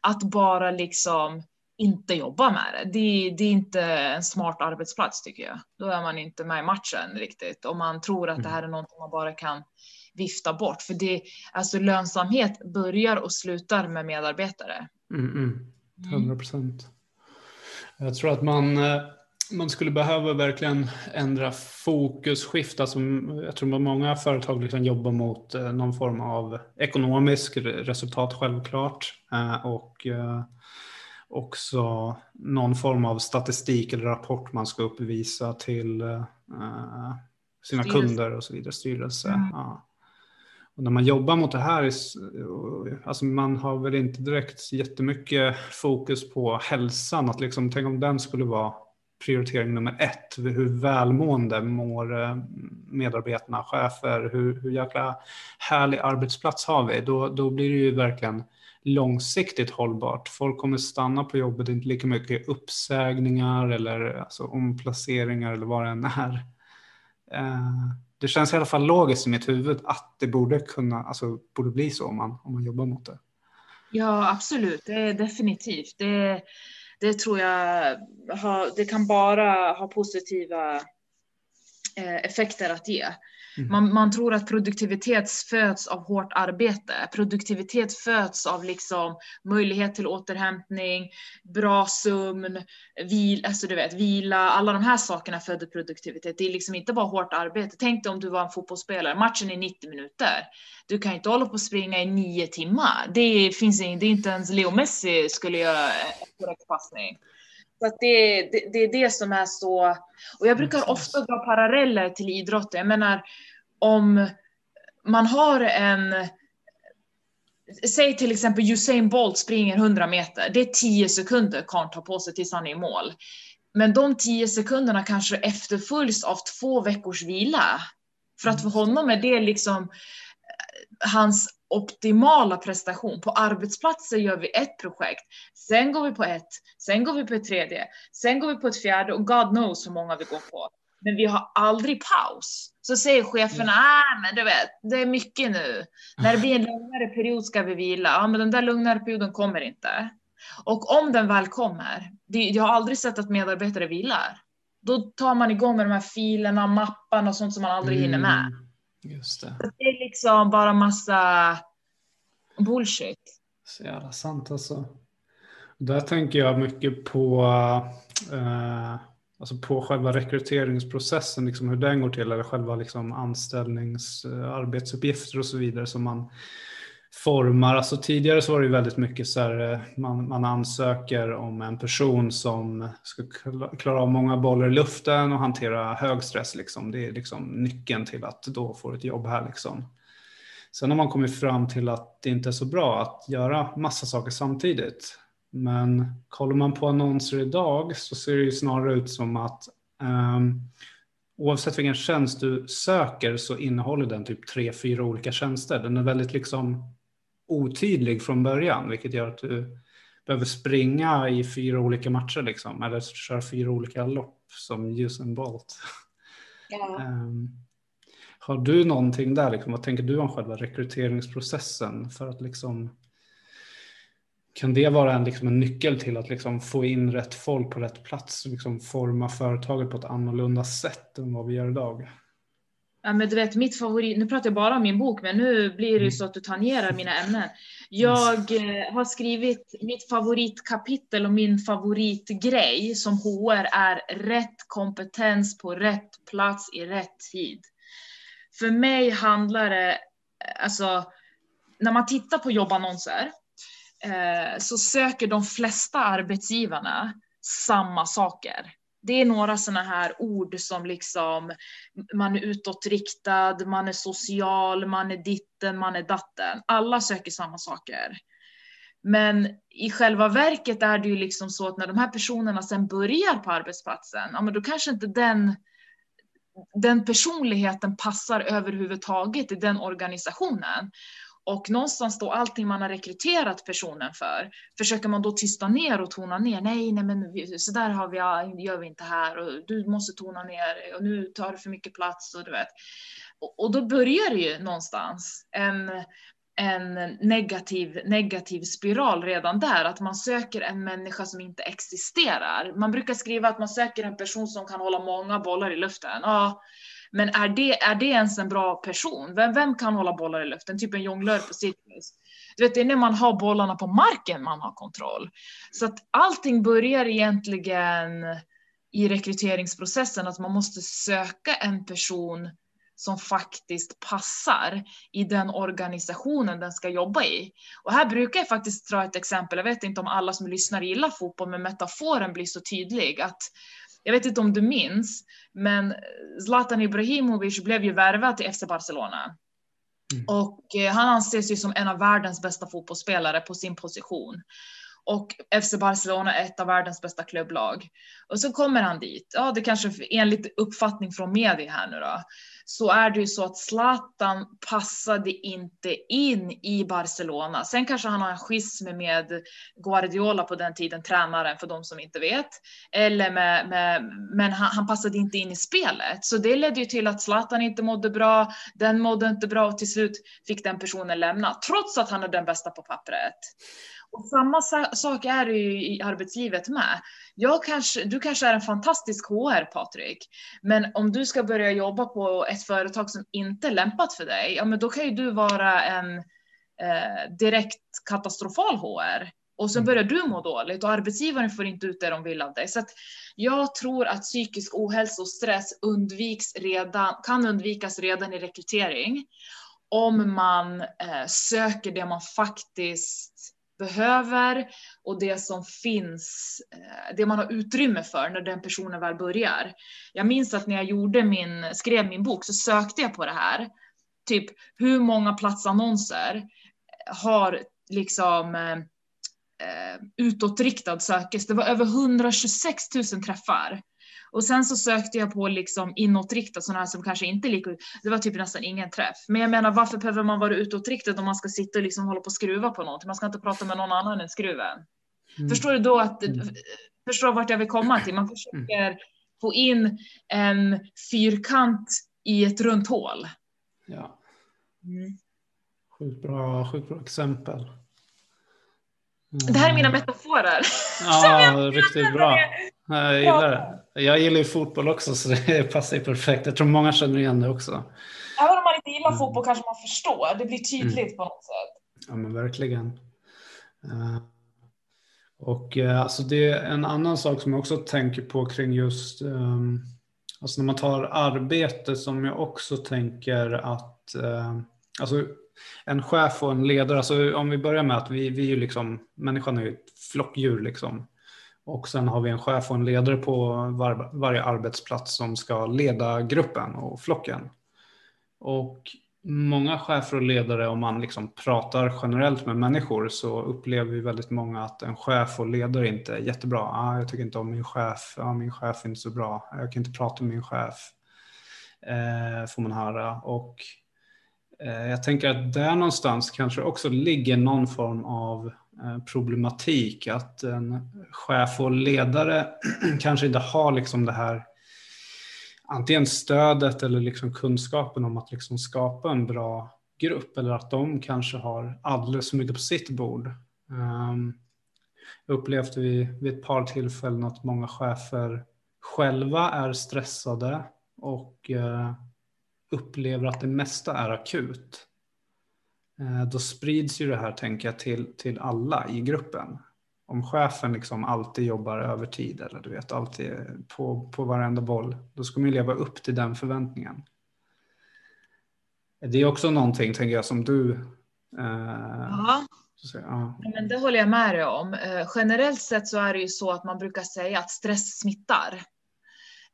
Att bara liksom inte jobba med det. det. Det är inte en smart arbetsplats tycker jag. Då är man inte med i matchen riktigt. Om man tror att det här är något man bara kan vifta bort. För det, alltså lönsamhet börjar och slutar med medarbetare. Mm, mm. 100 procent. Jag tror att man, eh, man skulle behöva verkligen ändra fokusskift. Alltså, jag tror att många företag liksom jobbar mot eh, någon form av ekonomisk resultat självklart. Eh, och också någon form av statistik eller rapport man ska uppvisa till sina styrelse. kunder och så vidare, styrelse. Mm. Ja. Och när man jobbar mot det här, alltså man har väl inte direkt jättemycket fokus på hälsan. Att liksom, tänk om den skulle vara prioritering nummer ett. Hur välmående mår eh, medarbetarna, chefer, hur, hur jäkla härlig arbetsplats har vi? Då, då blir det ju verkligen långsiktigt hållbart. Folk kommer stanna på jobbet, inte lika mycket uppsägningar eller alltså omplaceringar eller vad det än är. Eh, det känns i alla fall logiskt i mitt huvud att det borde kunna, alltså borde bli så om man, om man jobbar mot det. Ja, absolut. Det är definitivt. Det, det tror jag har, det kan bara ha positiva eh, effekter att ge. Mm. Man, man, tror att produktivitet föds av hårt arbete. Produktivitet föds av liksom möjlighet till återhämtning, bra sömn, vil, alltså du vet, vila. Alla de här sakerna föder produktivitet. Det är liksom inte bara hårt arbete. Tänk dig om du var en fotbollsspelare. Matchen är 90 minuter. Du kan inte hålla på och springa i nio timmar. Det finns det är inte ens Leo Messi skulle göra en korrekt passning. Så att det, det, det, är det som är så, och jag brukar ofta dra paralleller till idrotten. Jag menar, om man har en, säg till exempel Usain Bolt springer 100 meter, det är 10 sekunder karln tar på sig tills han är i mål. Men de 10 sekunderna kanske efterföljs av två veckors vila. För att för honom är det liksom eh, hans optimala prestation. På arbetsplatser gör vi ett projekt, sen går vi på ett, sen går vi på ett tredje, sen går vi på ett fjärde och God knows hur många vi går på. Men vi har aldrig paus. Så säger cheferna, ah, men du vet, det är mycket nu. När det blir en lugnare period ska vi vila. Ja, men den där lugnare perioden kommer inte. Och om den väl kommer, jag har aldrig sett att medarbetare vilar. Då tar man igång med de här filerna, mapparna och sånt som man aldrig mm. hinner med. Just det. det är liksom bara massa bullshit. Så jävla sant alltså. Där tänker jag mycket på, uh, alltså på själva rekryteringsprocessen, liksom hur den går till, eller själva liksom anställnings, arbetsuppgifter och så vidare som man formar. Alltså tidigare så var det väldigt mycket så här, eh, man, man ansöker om en person som ska klara av många bollar i luften och hantera hög stress. Liksom. Det är liksom nyckeln till att då få ett jobb här. Liksom. Sen har man kommit fram till att det inte är så bra att göra massa saker samtidigt. Men kollar man på annonser idag så ser det ju snarare ut som att um, oavsett vilken tjänst du söker så innehåller den typ tre, fyra olika tjänster. Den är väldigt liksom otydlig från början, vilket gör att du behöver springa i fyra olika matcher liksom, eller köra fyra olika lopp som Usain Bolt. Ja. um, har du någonting där, liksom, vad tänker du om själva rekryteringsprocessen för att liksom kan det vara en, liksom en nyckel till att liksom få in rätt folk på rätt plats och liksom forma företaget på ett annorlunda sätt än vad vi gör idag? Ja, men du vet, mitt favorit, nu pratar jag bara om min bok, men nu blir det ju mm. så att du tangerar mina ämnen. Jag eh, har skrivit mitt favoritkapitel och min favoritgrej som HR är rätt kompetens på rätt plats i rätt tid. För mig handlar det, alltså, när man tittar på jobbannonser eh, så söker de flesta arbetsgivarna samma saker det är några sådana här ord som liksom man är utåtriktad, man är social, man är ditten, man är datten. Alla söker samma saker. Men i själva verket är det ju liksom så att när de här personerna sen börjar på arbetsplatsen, ja men då kanske inte den, den personligheten passar överhuvudtaget i den organisationen. Och någonstans då allting man har rekryterat personen för försöker man då tysta ner och tona ner. Nej, nej, men så där har vi, gör vi inte här och du måste tona ner och nu tar du för mycket plats och du vet. Och, och då börjar det ju någonstans en, en negativ, negativ spiral redan där, att man söker en människa som inte existerar. Man brukar skriva att man söker en person som kan hålla många bollar i luften. Ja, men är det, är det ens en bra person? Vem, vem kan hålla bollar i luften? Typ en jonglör på cirkus. Du vet, det är när man har bollarna på marken man har kontroll. Så att allting börjar egentligen i rekryteringsprocessen, att man måste söka en person som faktiskt passar i den organisationen den ska jobba i. Och här brukar jag faktiskt dra ett exempel, jag vet inte om alla som lyssnar gillar fotboll, men metaforen blir så tydlig att jag vet inte om du minns, men Zlatan Ibrahimovic blev ju värvad till FC Barcelona. Mm. Och eh, han anses ju som en av världens bästa fotbollsspelare på sin position. Och FC Barcelona är ett av världens bästa klubblag. Och så kommer han dit. Ja, det kanske enligt uppfattning från media här nu då så är det ju så att Zlatan passade inte in i Barcelona. Sen kanske han har en schism med Guardiola på den tiden, tränaren för de som inte vet. Eller med, med men han, han, passade inte in i spelet. Så det ledde ju till att Zlatan inte mådde bra, den mådde inte bra och till slut fick den personen lämna, trots att han är den bästa på pappret. Och samma sak är det ju i arbetslivet med. Jag kanske, du kanske är en fantastisk HR Patrik, men om du ska börja jobba på ett företag som inte är lämpat för dig, ja men då kan ju du vara en eh, direkt katastrofal HR. Och så mm. börjar du må dåligt och arbetsgivaren får inte ut det de vill av dig. Så att jag tror att psykisk ohälsa och stress undviks redan, kan undvikas redan i rekrytering. Om man eh, söker det man faktiskt behöver och det som finns, eh, det man har utrymme för när den personen väl börjar. Jag minns att när jag gjorde min, skrev min bok så sökte jag på det här. Typ hur många platsannonser har liksom eh, eh utåtriktad sökes. Det var över 126 000 träffar. Och sen så sökte jag på liksom inåtriktat, sådana här som kanske inte är lika, det var typ nästan ingen träff. Men jag menar varför behöver man vara utåtriktad om man ska sitta och liksom hålla på och skruva på någonting? Man ska inte prata med någon annan än skruven. Mm. Förstår du då att, mm. förstår vart jag vill komma till? Man försöker mm. få in en fyrkant i ett runt hål. Ja. Mm. Sjukt bra, sjukt bra exempel. Mm. Det här är mina metaforer. Ja, riktigt bra. Jag gillar det. Jag gillar ju fotboll också så det passar ju perfekt. Jag tror många känner igen det också. Även om man inte gillar mm. fotboll kanske man förstår. Det blir tydligt mm. på något sätt. Ja men verkligen. Uh, och uh, alltså det är en annan sak som jag också tänker på kring just um, alltså när man tar arbete som jag också tänker att uh, alltså en chef och en ledare, alltså om vi börjar med att vi, vi är ju liksom, människan är ju ett flockdjur liksom. Och sen har vi en chef och en ledare på var, varje arbetsplats som ska leda gruppen och flocken. Och många chefer och ledare, om man liksom pratar generellt med människor, så upplever vi väldigt många att en chef och ledare inte är jättebra. Ah, jag tycker inte om min chef, ah, min chef är inte så bra, jag kan inte prata med min chef, eh, får man höra. Och eh, jag tänker att där någonstans kanske också ligger någon form av Eh, problematik att en chef och ledare kanske inte har liksom det här antingen stödet eller liksom kunskapen om att liksom skapa en bra grupp eller att de kanske har alldeles för mycket på sitt bord. Um, upplevde vi vid ett par tillfällen att många chefer själva är stressade och uh, upplever att det mesta är akut. Eh, då sprids ju det här, tänker jag, till, till alla i gruppen. Om chefen liksom alltid jobbar övertid eller du vet, alltid på, på varenda boll, då ska man ju leva upp till den förväntningen. Det är också någonting, tänker jag, som du... Eh, ja. Men det håller jag med dig om. Eh, generellt sett så är det ju så att man brukar säga att stress smittar.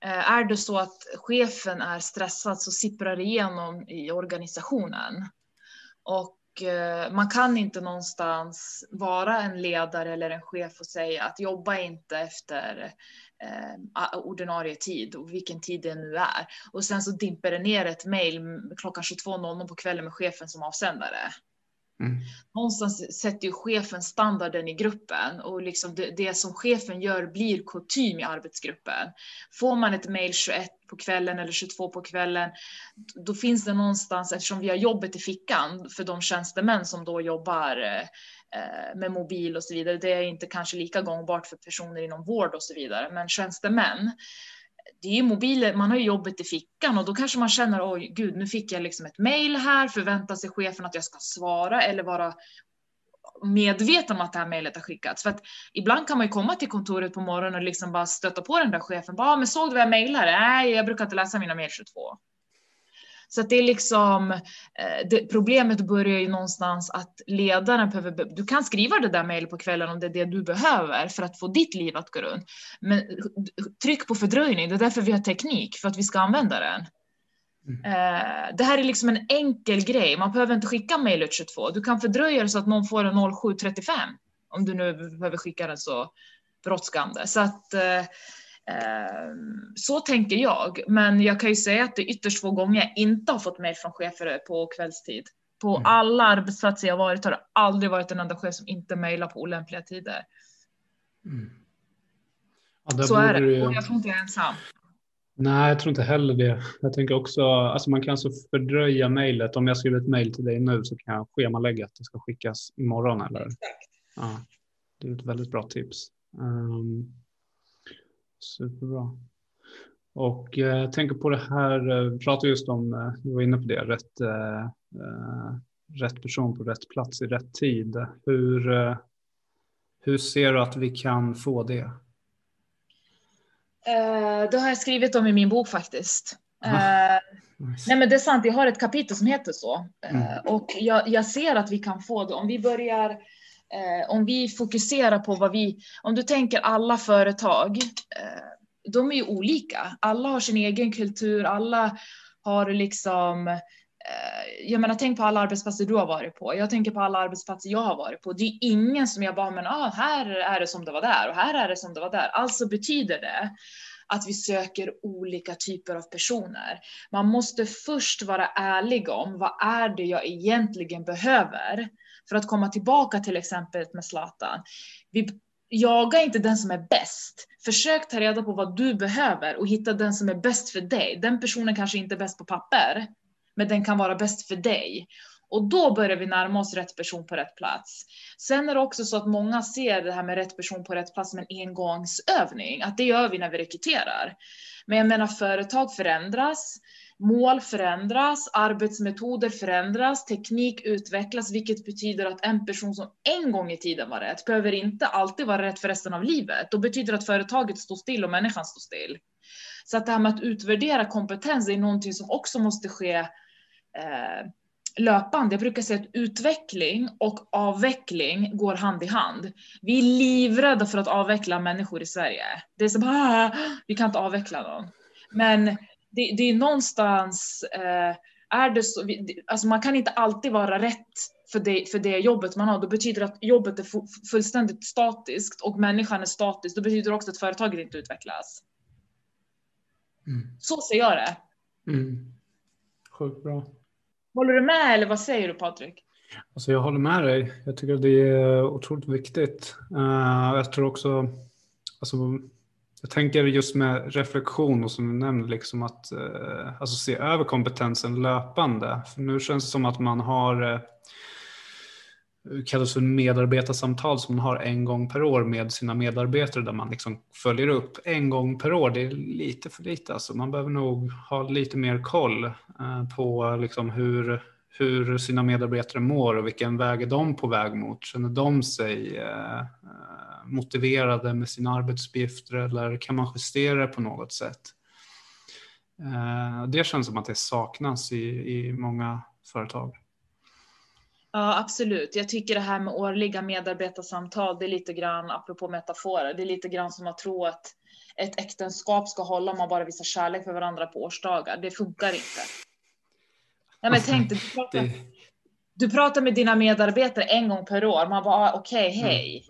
Eh, är det så att chefen är stressad så sipprar det igenom i organisationen. Och eh, man kan inte någonstans vara en ledare eller en chef och säga att jobba inte efter eh, ordinarie tid och vilken tid det nu är. Och sen så dimper det ner ett mejl klockan 22.00 på kvällen med chefen som avsändare. Mm. Någonstans sätter ju chefen standarden i gruppen och liksom det, det, som chefen gör blir kutym i arbetsgruppen. Får man ett mejl 21 på kvällen eller 22 på kvällen, då finns det någonstans, eftersom vi har jobbet i fickan för de tjänstemän som då jobbar eh, med mobil och så vidare. Det är inte kanske lika gångbart för personer inom vård och så vidare, men tjänstemän det är ju mobiler, man har ju jobbet i fickan och då kanske man känner oj gud nu fick jag liksom ett mejl här, förväntar sig chefen att jag ska svara eller vara medveten om att det här mejlet har skickats. För att ibland kan man ju komma till kontoret på morgonen och liksom bara stöta på den där chefen. Bara, ah, men såg du vad jag mejlade? Nej, jag brukar inte läsa mina mejl 22. Så att det är liksom, eh, det, problemet börjar ju någonstans att ledaren behöver, du kan skriva det där mejlet på kvällen om det är det du behöver för att få ditt liv att gå runt. Men tryck på fördröjning, det är därför vi har teknik, för att vi ska använda den. Mm. Eh, det här är liksom en enkel grej, man behöver inte skicka mejlet 22, du kan fördröja det så att någon får en 07.35 om du nu behöver skicka den så brådskande. Så att eh, så tänker jag, men jag kan ju säga att det är ytterst få gånger jag inte har fått mejl från chefer på kvällstid. På mm. alla arbetsplatser jag varit har det aldrig varit en enda chef som inte mejlar på olämpliga tider. Mm. Ja, så är det, ju... och jag tror inte jag är ensam. Nej, jag tror inte heller det. Jag tänker också, alltså man kan alltså fördröja mejlet. Om jag skriver ett mejl till dig nu så kan jag schemalägga att det ska skickas imorgon. Eller? Exakt. Ja, det är ett väldigt bra tips. Um, Superbra. Och eh, jag tänker på det här, eh, vi pratade just om, eh, du var inne på det, rätt, eh, rätt person på rätt plats i rätt tid. Hur, eh, hur ser du att vi kan få det? Eh, det har jag skrivit om i min bok faktiskt. Nice. Nej men det är sant, jag har ett kapitel som heter så. Mm. Och jag, jag, ser att vi kan få det om vi börjar eh, om vi fokuserar på vad vi, om du tänker alla företag, eh, de är ju olika. Alla har sin egen kultur, alla har liksom eh, jag menar, tänk på alla arbetsplatser du har varit på. Jag tänker på alla arbetsplatser jag har varit på. Det är ingen som jag bara, men ah, här är det som det var där och här är det som det var där. Alltså betyder det att vi söker olika typer av personer. Man måste först vara ärlig om vad är det jag egentligen behöver för att komma tillbaka till exempel med Zlatan. Vi jagar inte den som är bäst. Försök ta reda på vad du behöver och hitta den som är bäst för dig. Den personen kanske inte är bäst på papper, men den kan vara bäst för dig. Och då börjar vi närma oss rätt person på rätt plats. Sen är det också så att många ser det här med rätt person på rätt plats som en engångsövning, att det gör vi när vi rekryterar. Men jag menar företag förändras, Mål förändras, arbetsmetoder förändras, teknik utvecklas, vilket betyder att en person som en gång i tiden var rätt behöver inte alltid vara rätt för resten av livet. Då betyder att företaget står still och människan står still. Så att det här med att utvärdera kompetens är någonting som också måste ske eh, löpande. Jag brukar säga att utveckling och avveckling går hand i hand. Vi är livrädda för att avveckla människor i Sverige. Det är som, ah, vi kan inte avveckla någon. Men det, det är någonstans, eh, är det så, alltså man kan inte alltid vara rätt för det, för det jobbet man har. Då betyder det att jobbet är fullständigt statiskt och människan är statisk. Då betyder det också att företaget inte utvecklas. Mm. Så ser jag det. Mm. Sjukt bra. Håller du med eller vad säger du Patrik? Alltså jag håller med dig. Jag tycker att det är otroligt viktigt. Uh, jag tror också, alltså, jag tänker just med reflektion och som du nämnde, liksom att eh, alltså se över kompetensen löpande. För nu känns det som att man har eh, kallas för medarbetarsamtal som man har en gång per år med sina medarbetare där man liksom följer upp en gång per år. Det är lite för lite alltså. Man behöver nog ha lite mer koll eh, på liksom hur, hur sina medarbetare mår och vilken väg är de på väg mot. Känner de sig eh, eh motiverade med sina arbetsuppgifter eller kan man justera det på något sätt? Eh, det känns som att det saknas i, i många företag. Ja, absolut. Jag tycker det här med årliga medarbetarsamtal, det är lite grann, apropå metaforer, det är lite grann som att tro att ett äktenskap ska hålla om man bara visar kärlek för varandra på årsdagar. Det funkar inte. Nej, men tänk dig, du pratar med dina medarbetare en gång per år. Man bara ah, okej, okay, hej.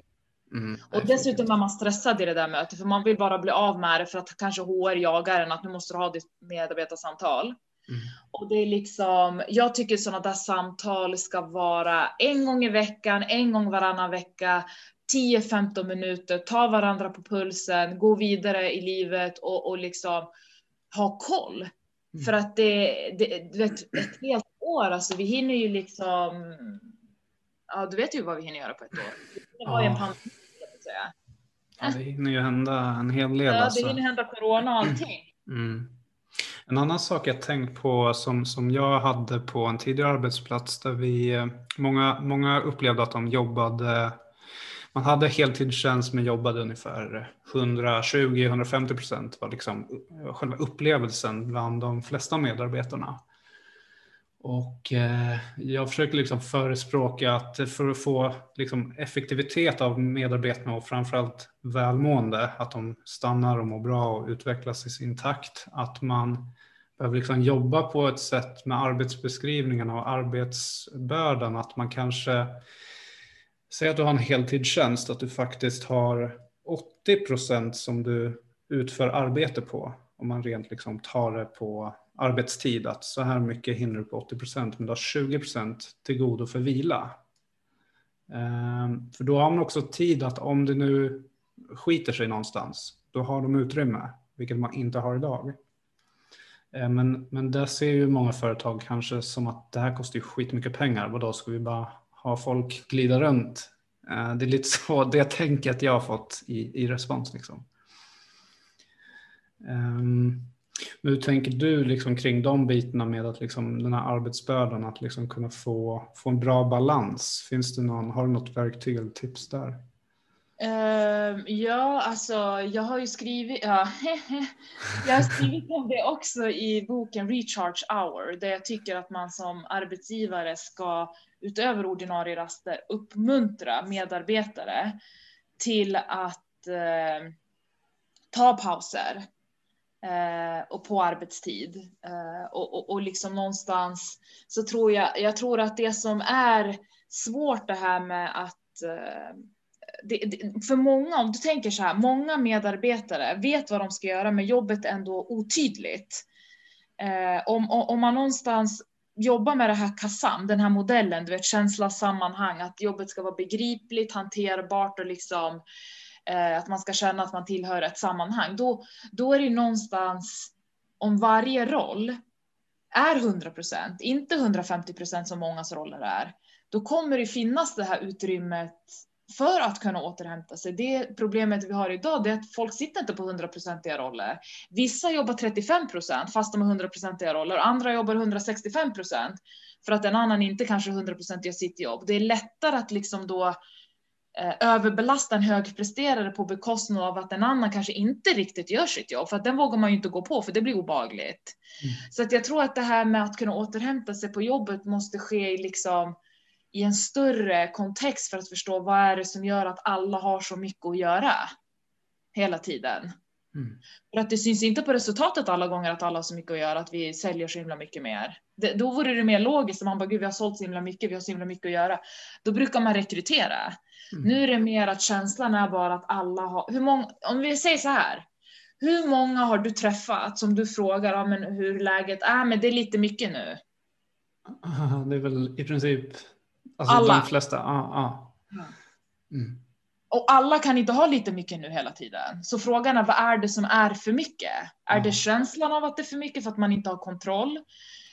Mm. Och dessutom är man stressad i det där mötet för man vill bara bli av med det för att kanske HR jagar en att nu måste du ha ditt medarbetarsamtal. Mm. Och det är liksom, jag tycker sådana där samtal ska vara en gång i veckan, en gång varannan vecka, 10-15 minuter, ta varandra på pulsen, gå vidare i livet och, och liksom ha koll. Mm. För att det, det, det ett, ett helt år, alltså vi hinner ju liksom, ja du vet ju vad vi hinner göra på ett år. Det var ju en pandemi, säga. Ja, det hinner ju hända en hel del. Ja, det alltså. hinner hända corona och allting. Mm. En annan sak jag tänkt på som, som jag hade på en tidigare arbetsplats där vi, eh, många, många upplevde att de jobbade man hade heltidstjänst men jobbade ungefär 120-150 procent var liksom själva upplevelsen bland de flesta medarbetarna. Och eh, jag försöker liksom förespråka att för att få liksom effektivitet av medarbetarna och framförallt välmående, att de stannar och mår bra och utvecklas i sin takt, att man behöver liksom jobba på ett sätt med arbetsbeskrivningarna och arbetsbördan, att man kanske Säg att du har en heltidstjänst, att du faktiskt har 80 procent som du utför arbete på. Om man rent liksom tar det på arbetstid, att så här mycket hinner du på 80 procent, men du har 20 procent till godo för vila. Ehm, för då har man också tid att om det nu skiter sig någonstans, då har de utrymme, vilket man inte har idag. Ehm, men, men där ser ju många företag kanske som att det här kostar ju skitmycket pengar. Vadå, ska vi bara ha folk glida runt. Ehm, det är lite så det tänket jag har fått i, i respons. Liksom. Um, hur tänker du liksom kring de bitarna med att liksom den här arbetsbördan, att liksom kunna få, få en bra balans? Finns det någon, har du något verktyg eller tips där? Uh, ja, alltså jag har ju skrivit, ja, jag har skrivit om det också i boken Recharge Hour, där jag tycker att man som arbetsgivare ska utöver ordinarie raster uppmuntra medarbetare till att eh, ta pauser eh, och på arbetstid. Eh, och, och, och liksom någonstans så tror jag, jag tror att det som är svårt det här med att eh, det, det, för många, om du tänker så här, många medarbetare vet vad de ska göra men jobbet är ändå otydligt. Eh, om, om man någonstans jobba med det här KASAM, den här modellen, du vet känsla, sammanhang, att jobbet ska vara begripligt, hanterbart och liksom eh, att man ska känna att man tillhör ett sammanhang. Då, då är det ju någonstans om varje roll är 100 procent, inte 150 procent som mångas roller är, då kommer det finnas det här utrymmet för att kunna återhämta sig. Det problemet vi har idag är att folk sitter inte på 100-procentiga roller. Vissa jobbar 35 procent fast de har 100-procentiga roller andra jobbar 165 procent för att en annan inte kanske 100 procent gör sitt jobb. Det är lättare att liksom då eh, överbelasta en högpresterare på bekostnad av att en annan kanske inte riktigt gör sitt jobb för att den vågar man ju inte gå på för det blir obagligt. Mm. Så att jag tror att det här med att kunna återhämta sig på jobbet måste ske i liksom i en större kontext för att förstå vad är det som gör att alla har så mycket att göra hela tiden. Mm. För att det syns inte på resultatet alla gånger att alla har så mycket att göra, att vi säljer så himla mycket mer. Det, då vore det mer logiskt om man bara, gud vi har sålt så himla mycket, vi har så himla mycket att göra. Då brukar man rekrytera. Mm. Nu är det mer att känslan är bara att alla har, hur många, om vi säger så här, hur många har du träffat som du frågar ja, men hur läget är, men det är lite mycket nu? Det är väl i princip Alltså alla. de flesta, ja. ja. Mm. Och alla kan inte ha lite mycket nu hela tiden. Så frågan är vad är det som är för mycket? Är det känslan av att det är för mycket för att man inte har kontroll?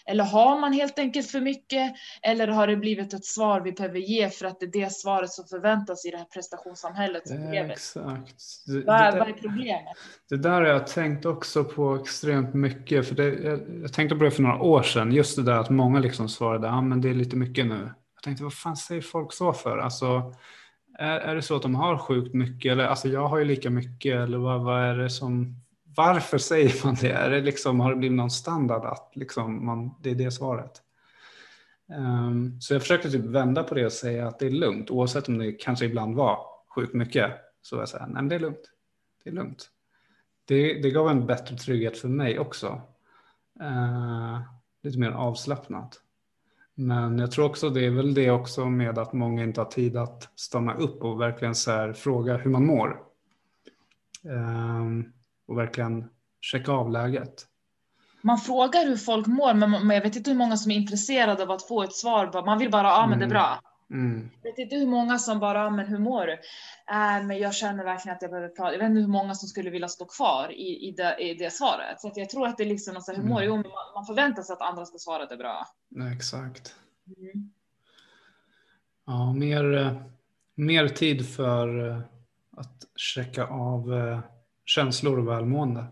Eller har man helt enkelt för mycket? Eller har det blivit ett svar vi behöver ge för att det är det svaret som förväntas i det här prestationssamhället som vi Exakt. Det, vad, är, det, vad är problemet? Det där har jag tänkt också på extremt mycket. För det, jag, jag tänkte på det för några år sedan. Just det där att många liksom svarade, ja men det är lite mycket nu. Jag tänkte, vad fan säger folk så för? Alltså, är, är det så att de har sjukt mycket? Eller alltså, jag har ju lika mycket. Eller vad, vad är det som... Varför säger man det? Är det liksom, har det blivit någon standard att liksom man, det är det svaret? Um, så jag försökte typ vända på det och säga att det är lugnt. Oavsett om det kanske ibland var sjukt mycket. Så jag säger, nej men det är lugnt. Det är lugnt. Det, det gav en bättre trygghet för mig också. Uh, lite mer avslappnat. Men jag tror också det är väl det också med att många inte har tid att stanna upp och verkligen så fråga hur man mår. Um, och verkligen checka av läget. Man frågar hur folk mår, men jag vet inte hur många som är intresserade av att få ett svar. Man vill bara, ja ah, men det är mm. bra. Mm. Jag vet inte hur många som bara, men hur mår du? Äh, men jag känner verkligen att jag behöver prata. Jag vet inte hur många som skulle vilja stå kvar i, i, det, i det svaret. Så jag tror att det är liksom, alltså, hur mår mm. du? man, man förväntar sig att andra ska svara det bra. Nej, exakt. Mm. Ja, mer, mer tid för eh, att checka av eh, känslor och välmående.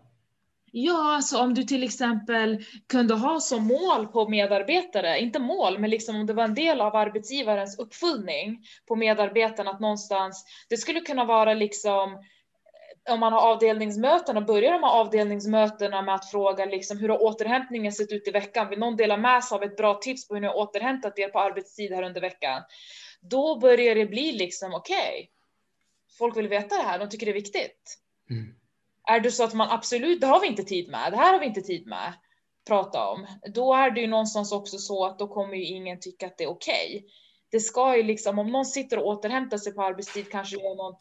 Ja, alltså om du till exempel kunde ha som mål på medarbetare, inte mål, men liksom om det var en del av arbetsgivarens uppföljning på medarbetarna att någonstans, det skulle kunna vara liksom eh, om man har avdelningsmöten och börjar de här avdelningsmötena med att fråga liksom hur har återhämtningen sett ut i veckan? Vill någon dela med sig av ett bra tips på hur ni har återhämtat er på arbetstid här under veckan? Då börjar det bli liksom okej. Okay, folk vill veta det här, de tycker det är viktigt. Mm. Är det så att man absolut, det har vi inte tid med, det här har vi inte tid med prata om, då är det ju någonstans också så att då kommer ju ingen tycka att det är okej. Okay. Det ska ju liksom, om någon sitter och återhämtar sig på arbetstid, kanske gör någon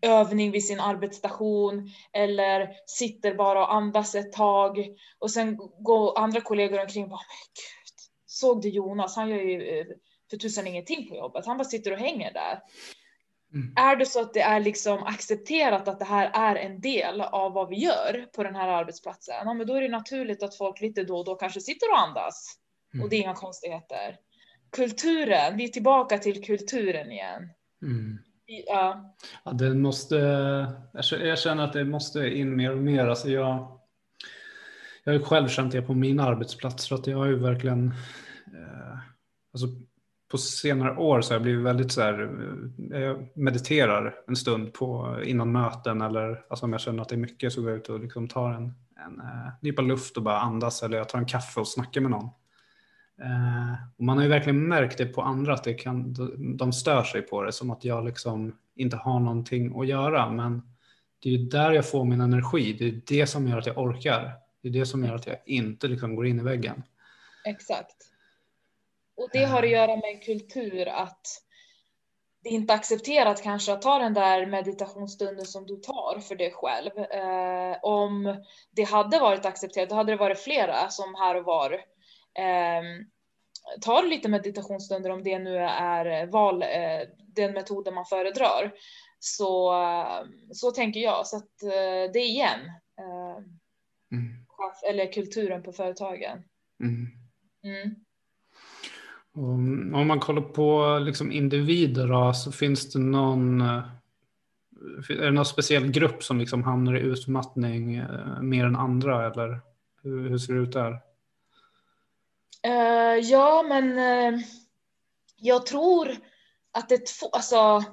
övning vid sin arbetsstation eller sitter bara och andas ett tag och sen går andra kollegor omkring och bara, men gud, såg du Jonas, han gör ju eh, för tusan ingenting på jobbet, han bara sitter och hänger där. Mm. Är det så att det är liksom accepterat att det här är en del av vad vi gör på den här arbetsplatsen, ja, men då är det naturligt att folk lite då och då kanske sitter och andas. Mm. Och det är inga konstigheter. Kulturen, vi är tillbaka till kulturen igen. Mm. Ja. ja, det måste, jag känner att det måste in mer och mer. Alltså jag, jag har själv känt det på min arbetsplats, för att jag har ju verkligen eh, alltså på senare år så har jag blivit väldigt så här, eh, jag mediterar en stund på, innan möten eller alltså om jag känner att det är mycket så går jag ut och liksom tar en, en uh, nypa luft och bara andas eller jag tar en kaffe och snackar med någon. Uh, och man har ju verkligen märkt det på andra att det kan, de stör sig på det som att jag liksom inte har någonting att göra men det är ju där jag får min energi, det är det som gör att jag orkar. Det är det som gör att jag inte liksom går in i väggen. Exakt. Och det har att göra med en kultur att det är inte accepterat kanske att ta den där meditationsstunden som du tar för dig själv. Eh, om det hade varit accepterat, då hade det varit flera som här och var eh, tar lite meditationsstunder om det nu är val, eh, den metoden man föredrar. Så, så tänker jag. Så att eh, det är igen. Eh, mm. Eller kulturen på företagen. Mm. Mm. Om man kollar på liksom individer då, så finns det någon eh, är det någon speciell grupp som liksom hamnar i utmattning eh, mer än andra eller hur, hur ser det ut där? Uh, ja, men uh, jag tror att det är två, alltså.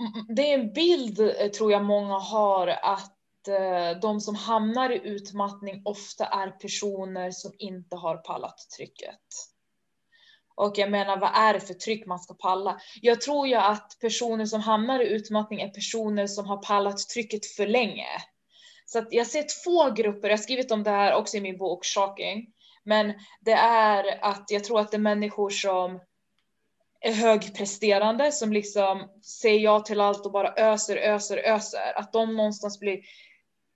Mm, det är en bild tror jag många har att uh, de som hamnar i utmattning ofta är personer som inte har pallat trycket. Och jag menar, vad är det för tryck man ska palla? Jag tror ju att personer som hamnar i utmattning är personer som har pallat trycket för länge. Så att jag ser två grupper, jag har skrivit om det här också i min bok Shocking. Men det är att jag tror att det är människor som är högpresterande, som liksom säger ja till allt och bara öser, öser, öser. Att de någonstans blir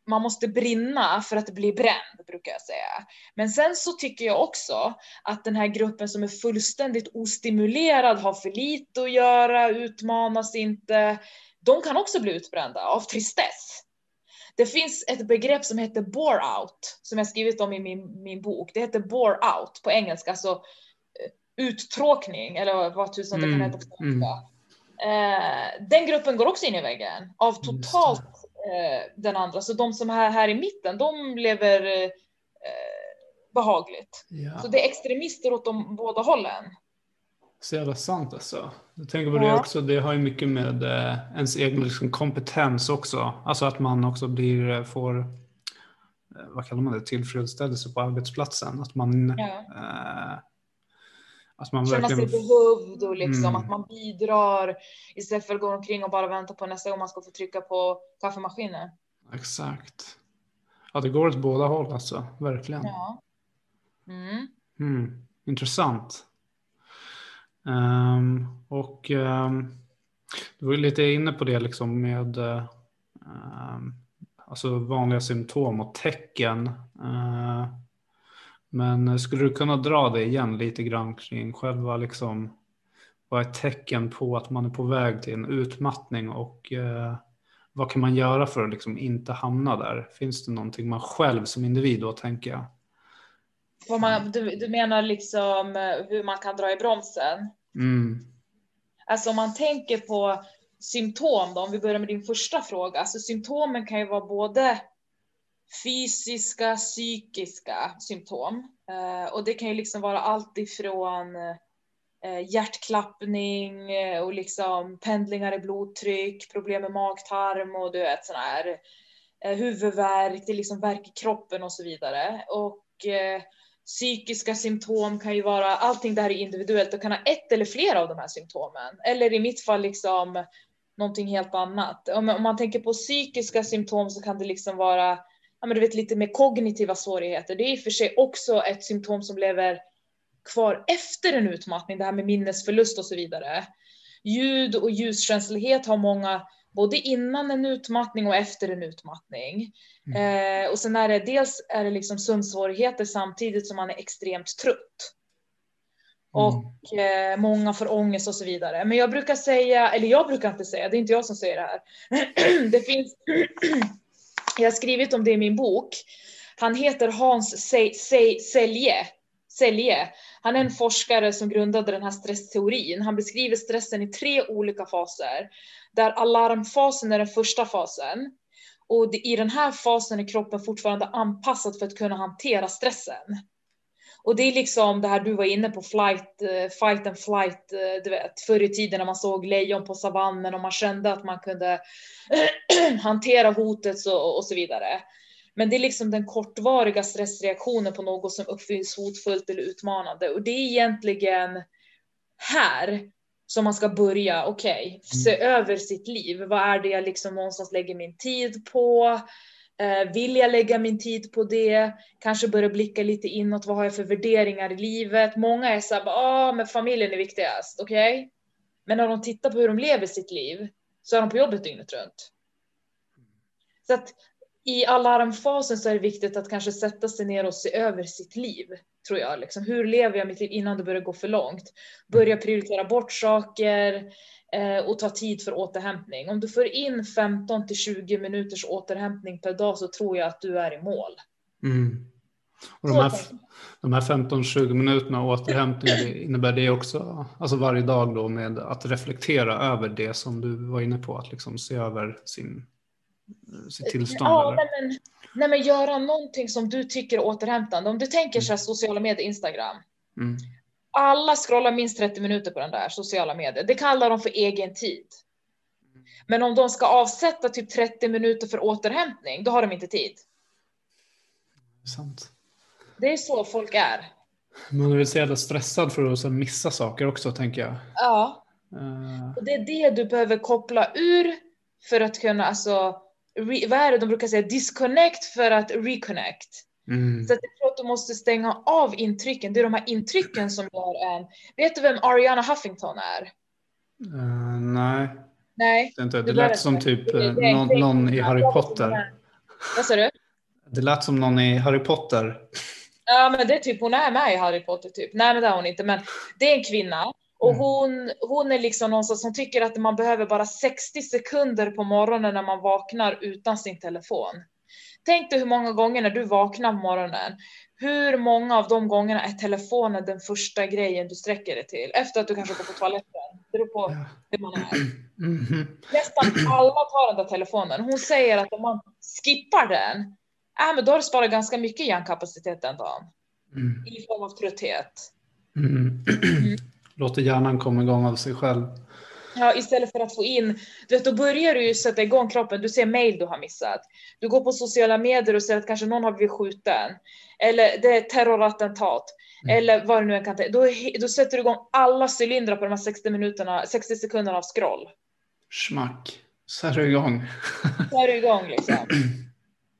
man måste brinna för att bli bränd, brukar jag säga. Men sen så tycker jag också att den här gruppen som är fullständigt ostimulerad, har för lite att göra, utmanas inte, de kan också bli utbrända av tristess. Det finns ett begrepp som heter bore out, som jag skrivit om i min, min bok. Det heter bore out på engelska, alltså eh, uttråkning, eller vad tusan det kan heta på svenska. Mm. Eh, den gruppen går också in i väggen av totalt den andra. Så de som är här i mitten, de lever eh, behagligt. Ja. Så det är extremister åt de båda hållen. Så jävla sant alltså. Jag tänker på ja. det också, det har ju mycket med eh, ens egen liksom, kompetens också. Alltså att man också blir, eh, får, eh, vad kallar man det, tillfredsställelse på arbetsplatsen. Att man ja. eh, att man Känna verkligen... sig behövd och liksom mm. att man bidrar istället för att gå omkring och bara vänta på nästa gång man ska få trycka på kaffemaskinen. Exakt. Ja, det går åt båda håll alltså, verkligen. Ja. Mm. Mm. intressant. Um, och um, du var ju lite inne på det liksom med um, alltså vanliga symptom och tecken. Uh, men skulle du kunna dra det igen lite grann kring själva liksom vad är tecken på att man är på väg till en utmattning och uh, vad kan man göra för att liksom inte hamna där? Finns det någonting man själv som individ då tänker jag? Man, du, du, menar liksom eh, hur man kan dra i bromsen? Mm. Alltså om man tänker på symptom då, om vi börjar med din första fråga. Alltså symptomen kan ju vara både fysiska, psykiska symptom. Eh, och det kan ju liksom vara allt ifrån eh, hjärtklappning eh, och liksom pendlingar i blodtryck, problem med magtarm och du vet sådana här huvudvärk, det är liksom värk i kroppen och så vidare. Och eh, psykiska symptom kan ju vara, allting det här är individuellt och kan ha ett eller flera av de här symptomen. Eller i mitt fall liksom någonting helt annat. Om, om man tänker på psykiska symptom så kan det liksom vara, ja men du vet lite mer kognitiva svårigheter. Det är i och för sig också ett symptom som lever kvar efter en utmattning, det här med minnesförlust och så vidare. Ljud och ljuskänslighet har många både innan en utmattning och efter en utmattning. Mm. Eh, och sen är det dels är det liksom sömnsvårigheter samtidigt som man är extremt trött. Mm. Och eh, många får ångest och så vidare. Men jag brukar säga, eller jag brukar inte säga, det är inte jag som säger det här. det finns, jag har skrivit om det i min bok. Han heter Hans Selje. Selje. Han är en forskare som grundade den här stressteorin. Han beskriver stressen i tre olika faser. Där alarmfasen är den första fasen. Och i den här fasen är kroppen fortfarande anpassad för att kunna hantera stressen. Och det är liksom det här du var inne på, flight, eh, fight and flight, eh, du vet, förr i tiden när man såg lejon på savannen och man kände att man kunde hantera hotet och, och så vidare. Men det är liksom den kortvariga stressreaktionen på något som uppfylls hotfullt eller utmanande. Och det är egentligen här som man ska börja, okej, okay, se mm. över sitt liv. Vad är det jag liksom någonstans lägger min tid på? Eh, vill jag lägga min tid på det? Kanske börja blicka lite inåt. Vad har jag för värderingar i livet? Många är så här, ah, men familjen är viktigast, okej? Okay? Men när de tittar på hur de lever sitt liv så är de på jobbet dygnet runt. Så att i alarmfasen så är det viktigt att kanske sätta sig ner och se över sitt liv, tror jag. Liksom, hur lever jag mitt liv innan det börjar gå för långt? Börja prioritera bort saker eh, och ta tid för återhämtning. Om du får in 15 till 20 minuters återhämtning per dag så tror jag att du är i mål. Mm. Och de här, de här 15-20 minuterna återhämtning, innebär det också, alltså varje dag då med att reflektera över det som du var inne på, att liksom se över sin sitt tillstånd? Ja, men, nej men göra någonting som du tycker är återhämtande. Om du tänker så här sociala medier, Instagram. Mm. Alla scrollar minst 30 minuter på den där sociala medier. Det kallar de för egen tid. Men om de ska avsätta typ 30 minuter för återhämtning, då har de inte tid. Sant. Det är så folk är. Man är väl så jävla stressad för att missa saker också, tänker jag. Ja. Uh... Och det är det du behöver koppla ur för att kunna, alltså, re, vad är det de brukar säga, disconnect för att reconnect. Mm. Så att jag tror att du måste stänga av intrycken. Det är de här intrycken som gör en. Vet du vem Ariana Huffington är? Uh, nej. Nej. Det, inte. det lät som typ det, det, någon, någon, i Harry Potter. Vad sa du? Det lät som någon i Harry Potter. Ja, men det är typ, hon är med i Harry Potter typ. Nej, men det är hon inte, men det är en kvinna och mm. hon, hon är liksom någon som tycker att man behöver bara 60 sekunder på morgonen när man vaknar utan sin telefon. Tänk dig hur många gånger när du vaknar på morgonen, hur många av de gångerna är telefonen den första grejen du sträcker dig till? Efter att du kanske går på toaletten. Det beror på hur man är. Mm. Nästan alla tar den där telefonen. Hon säger att om man skippar den, äh, men då har du sparat ganska mycket hjärnkapacitet den dagen. Mm. I form av trötthet. Mm. låter hjärnan komma igång av sig själv. Ja, istället för att få in, du vet, då börjar du ju sätta igång kroppen. Du ser mail du har missat. Du går på sociala medier och ser att kanske någon har blivit skjuten. Eller det är terrorattentat. Mm. Eller vad det nu än kan ta. Då, då sätter du igång alla cylindrar på de här 60 minuterna, 60 sekunderna av scroll. Schmack. Så är du igång. Så är du igång liksom.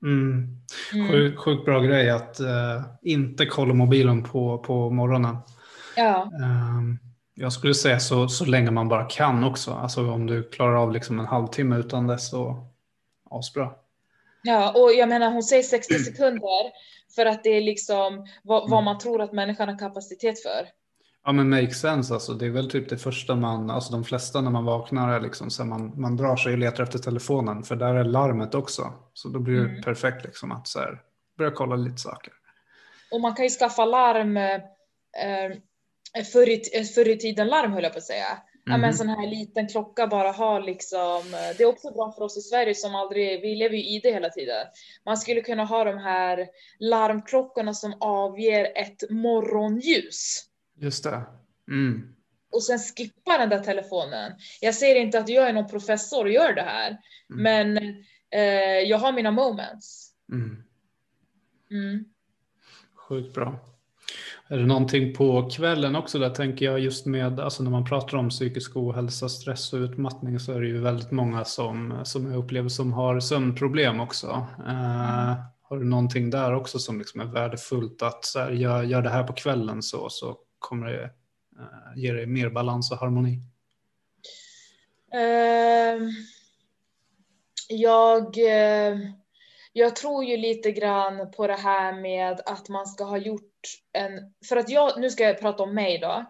Mm. Mm. Sjukt sjuk bra grej att uh, inte kolla mobilen på, på morgonen. Ja. Ehm, Jag skulle säga så, så länge man bara kan också. Alltså om du klarar av liksom en halvtimme utan det så asbra. Ja, och jag menar hon säger 60 sekunder för att det är liksom vad, vad man tror att människan har kapacitet för. Ja men make sense alltså. Det är väl typ det första man, alltså de flesta när man vaknar är liksom så man, man drar sig och letar efter telefonen för där är larmet också. Så då blir det Mm. perfekt liksom att så här, börja kolla lite saker. Och man kan ju skaffa larm, eh, förr, i, förr i tiden larm höll jag på att säga. Ja, men Mhm. en sån här liten klocka bara har liksom, eh, det är också bra för oss i Sverige som aldrig, vi lever ju i det hela tiden. Man skulle kunna ha de här larmklockorna som avger ett morgonljus. Just det. Mm. och sen skippa den där telefonen. Jag säger inte att jag är någon professor och gör det här, Mm. men eh, jag har mina moments. Mm. Mm. Sjukt bra. Är det någonting på kvällen också där tänker jag just med, alltså när man pratar om psykisk ohälsa, stress och utmattning så är det ju väldigt många som, som jag upplever som har sömnproblem också. Eh, har du någonting där också som liksom är värdefullt att så här, gör, gör det här på kvällen så, så kommer det eh, ge dig mer balans och harmoni? Uh, jag, uh, jag tror ju lite grann på det här med att man ska ha gjort en, för att jag, nu ska jag prata om mig då.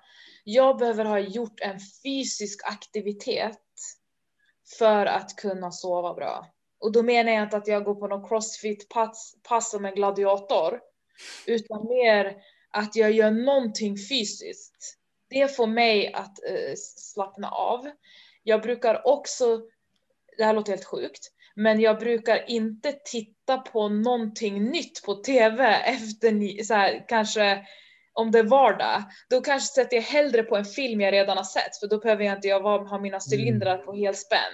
Jag behöver ha gjort en fysisk aktivitet för att kunna sova bra. Och då menar jag inte att jag går på någon crossfit-pass pass som en gladiator, utan mer att jag gör någonting fysiskt. Det får mig att eh, slappna av. Jag brukar också, det här låter helt sjukt, men jag brukar inte titta på någonting nytt på tv efter så här, kanske om det är vardag. Då kanske sätter jag hellre på en film jag redan har sett, för då behöver jag inte jag ha mina cylindrar på helspänn.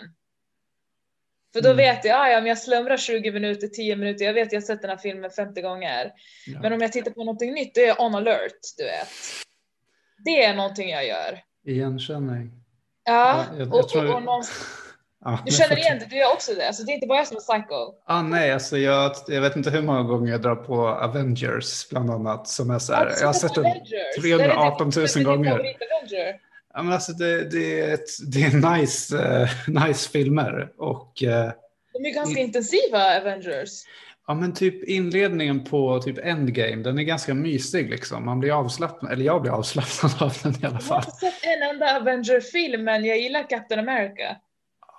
För då Mm. vet jag, ah, ja, om jag slumrar 20 minuter, 10 minuter, jag vet jag har sett den här filmen 50 gånger. Ja. Men om jag tittar på någonting nytt, då är jag on alert, du vet. Det är någonting jag gör. Igenkänning. Ja, Ja, jag- jag och, och, och någon, Ja, du känner igen det, du gör också det. Alltså det är inte bara jag som är psycho. Ah, nej, alltså jag, jag vet inte hur många gånger jag drar på Avengers bland annat. Som är så här, jag har sett den Avengers, det är 318 000 det- det är din gånger. Ja, men alltså det, det, är ett, det är nice, eh, nice filmer. Och eh, De är ganska intensiva Avengers. ja, men typ inledningen på typ Endgame, den är ganska mysig liksom. Man blir avslappnad, eller jag blir avslappnad av den i alla Jag har fall. inte sett en enda Avenger-film, men jag gillar Captain America.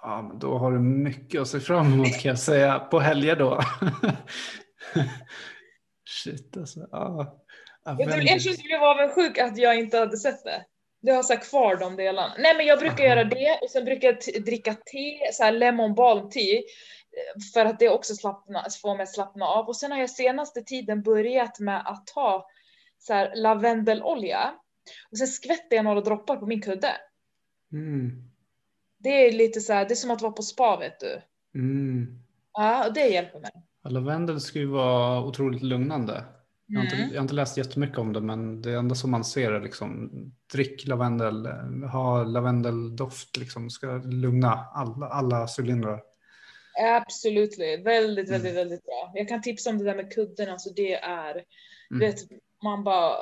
Ja, men då har du mycket att se fram emot kan jag säga. På helger då. Shit alltså. Ja. Jag, tror, jag blev avundsjuk att jag inte hade sett det. Jag har så kvar de delarna. Nej men jag brukar Aha. göra det och sen brukar jag dricka te, så här lemon balm tea. eh, För att det också slappna, får mig att slappna av. Och sen har jag senaste tiden börjat med att ta så här lavendelolja. Och sen skvätter jag några droppar på min kudde. Mm. Det är lite så här, det är som att vara på spa vet du. Mm. Ja, och det hjälper mig. Lavendel ska ju vara otroligt lugnande. Jag har, inte, Mm. jag har inte läst jättemycket om det, men det enda som man ser är liksom drick lavendel, ha lavendeldoft, liksom ska lugna alla, alla cylindrar. Absolut. Väldigt, väldigt, Mm. väldigt bra. Jag kan tipsa om det där med kudden, alltså det är, Mm. vet, man bara,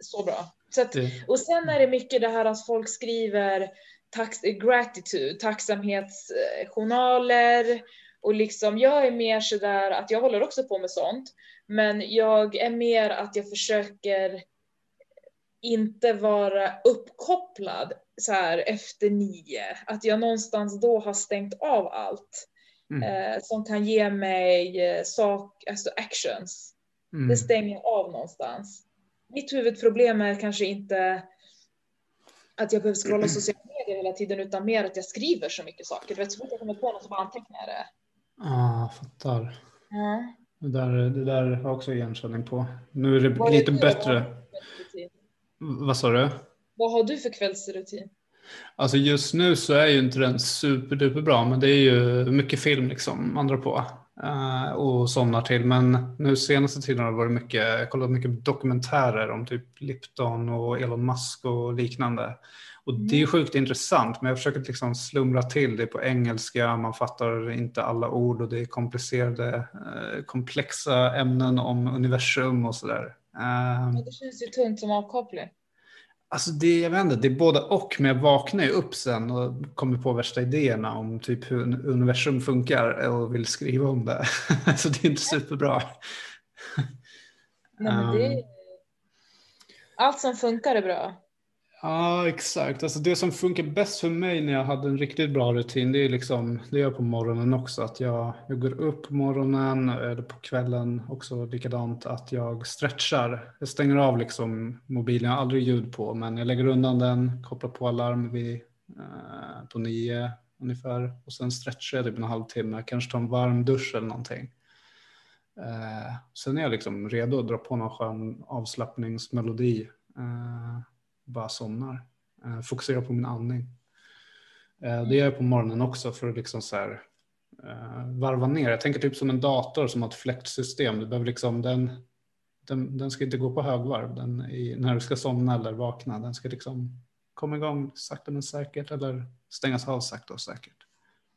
så bra. Så att, och sen är det mycket det här att folk skriver tax, gratitude, tacksamhetsjournaler och liksom, jag är mer sådär att jag håller också på med sånt, men jag är mer att jag försöker inte vara uppkopplad så här efter nio, att jag någonstans då har stängt av allt mm, eh, som kan ge mig eh, sak, alltså actions. mm. Det stänger av någonstans. Mitt huvudproblem är kanske inte att jag behöver scrolla sociala medier hela tiden utan mer att jag skriver så mycket saker. Du vet, så fort jag kommer på något så bara antecknar jag det. Ah, fattar. Ja. Det där, det där har jag också igenkänning på. Nu är det Vad är lite du- bättre. Vad sa du? Vad har du för kvällsrutin? Alltså just nu så är ju inte den superduper bra, men det är ju mycket film liksom man drar på eh, och somnar till. Men nu senaste tiden har det varit mycket, jag kollat mycket dokumentärer om typ Lipton och Elon Musk och liknande. Och det är ju sjukt intressant, men jag försöker liksom slumra till det på engelska, man fattar inte alla ord och det är komplicerade, eh, komplexa ämnen om universum och sådär. Eh, Det känns ju tungt som avkoppling. Alltså det, jag vet inte, det är både och, men jag vaknar ju upp sen och kommer på värsta idéerna om typ hur universum funkar och vill skriva om det. så det är inte superbra. Nej, men det, Um, allt som funkar är bra. Ja, exakt. Alltså det som funkar bäst för mig när jag hade en riktigt bra rutin, det är liksom, det gör jag på morgonen också, att jag, jag går upp på morgonen eller på kvällen också likadant, att jag stretchar. Jag stänger av liksom mobilen, jag har aldrig ljud på, men jag lägger undan den, kopplar på alarm vid, eh, på nio ungefär och sen stretchar jag typ en halvtimme, kanske tar en varm dusch eller någonting. Eh, sen är jag liksom redo att dra på någon skön avslappningsmelodi. Eh, bara somnar. Eh, fokuserar på min andning. Eh, det gör jag på morgonen också för att liksom så här, eh, varva ner. Jag tänker typ som en dator som har ett fläktsystem. Du behöver liksom, den, den, den ska inte gå på högvarv den i, när du ska somna eller vakna. Den ska liksom komma igång sakta men säkert eller stängas av sakta och säkert.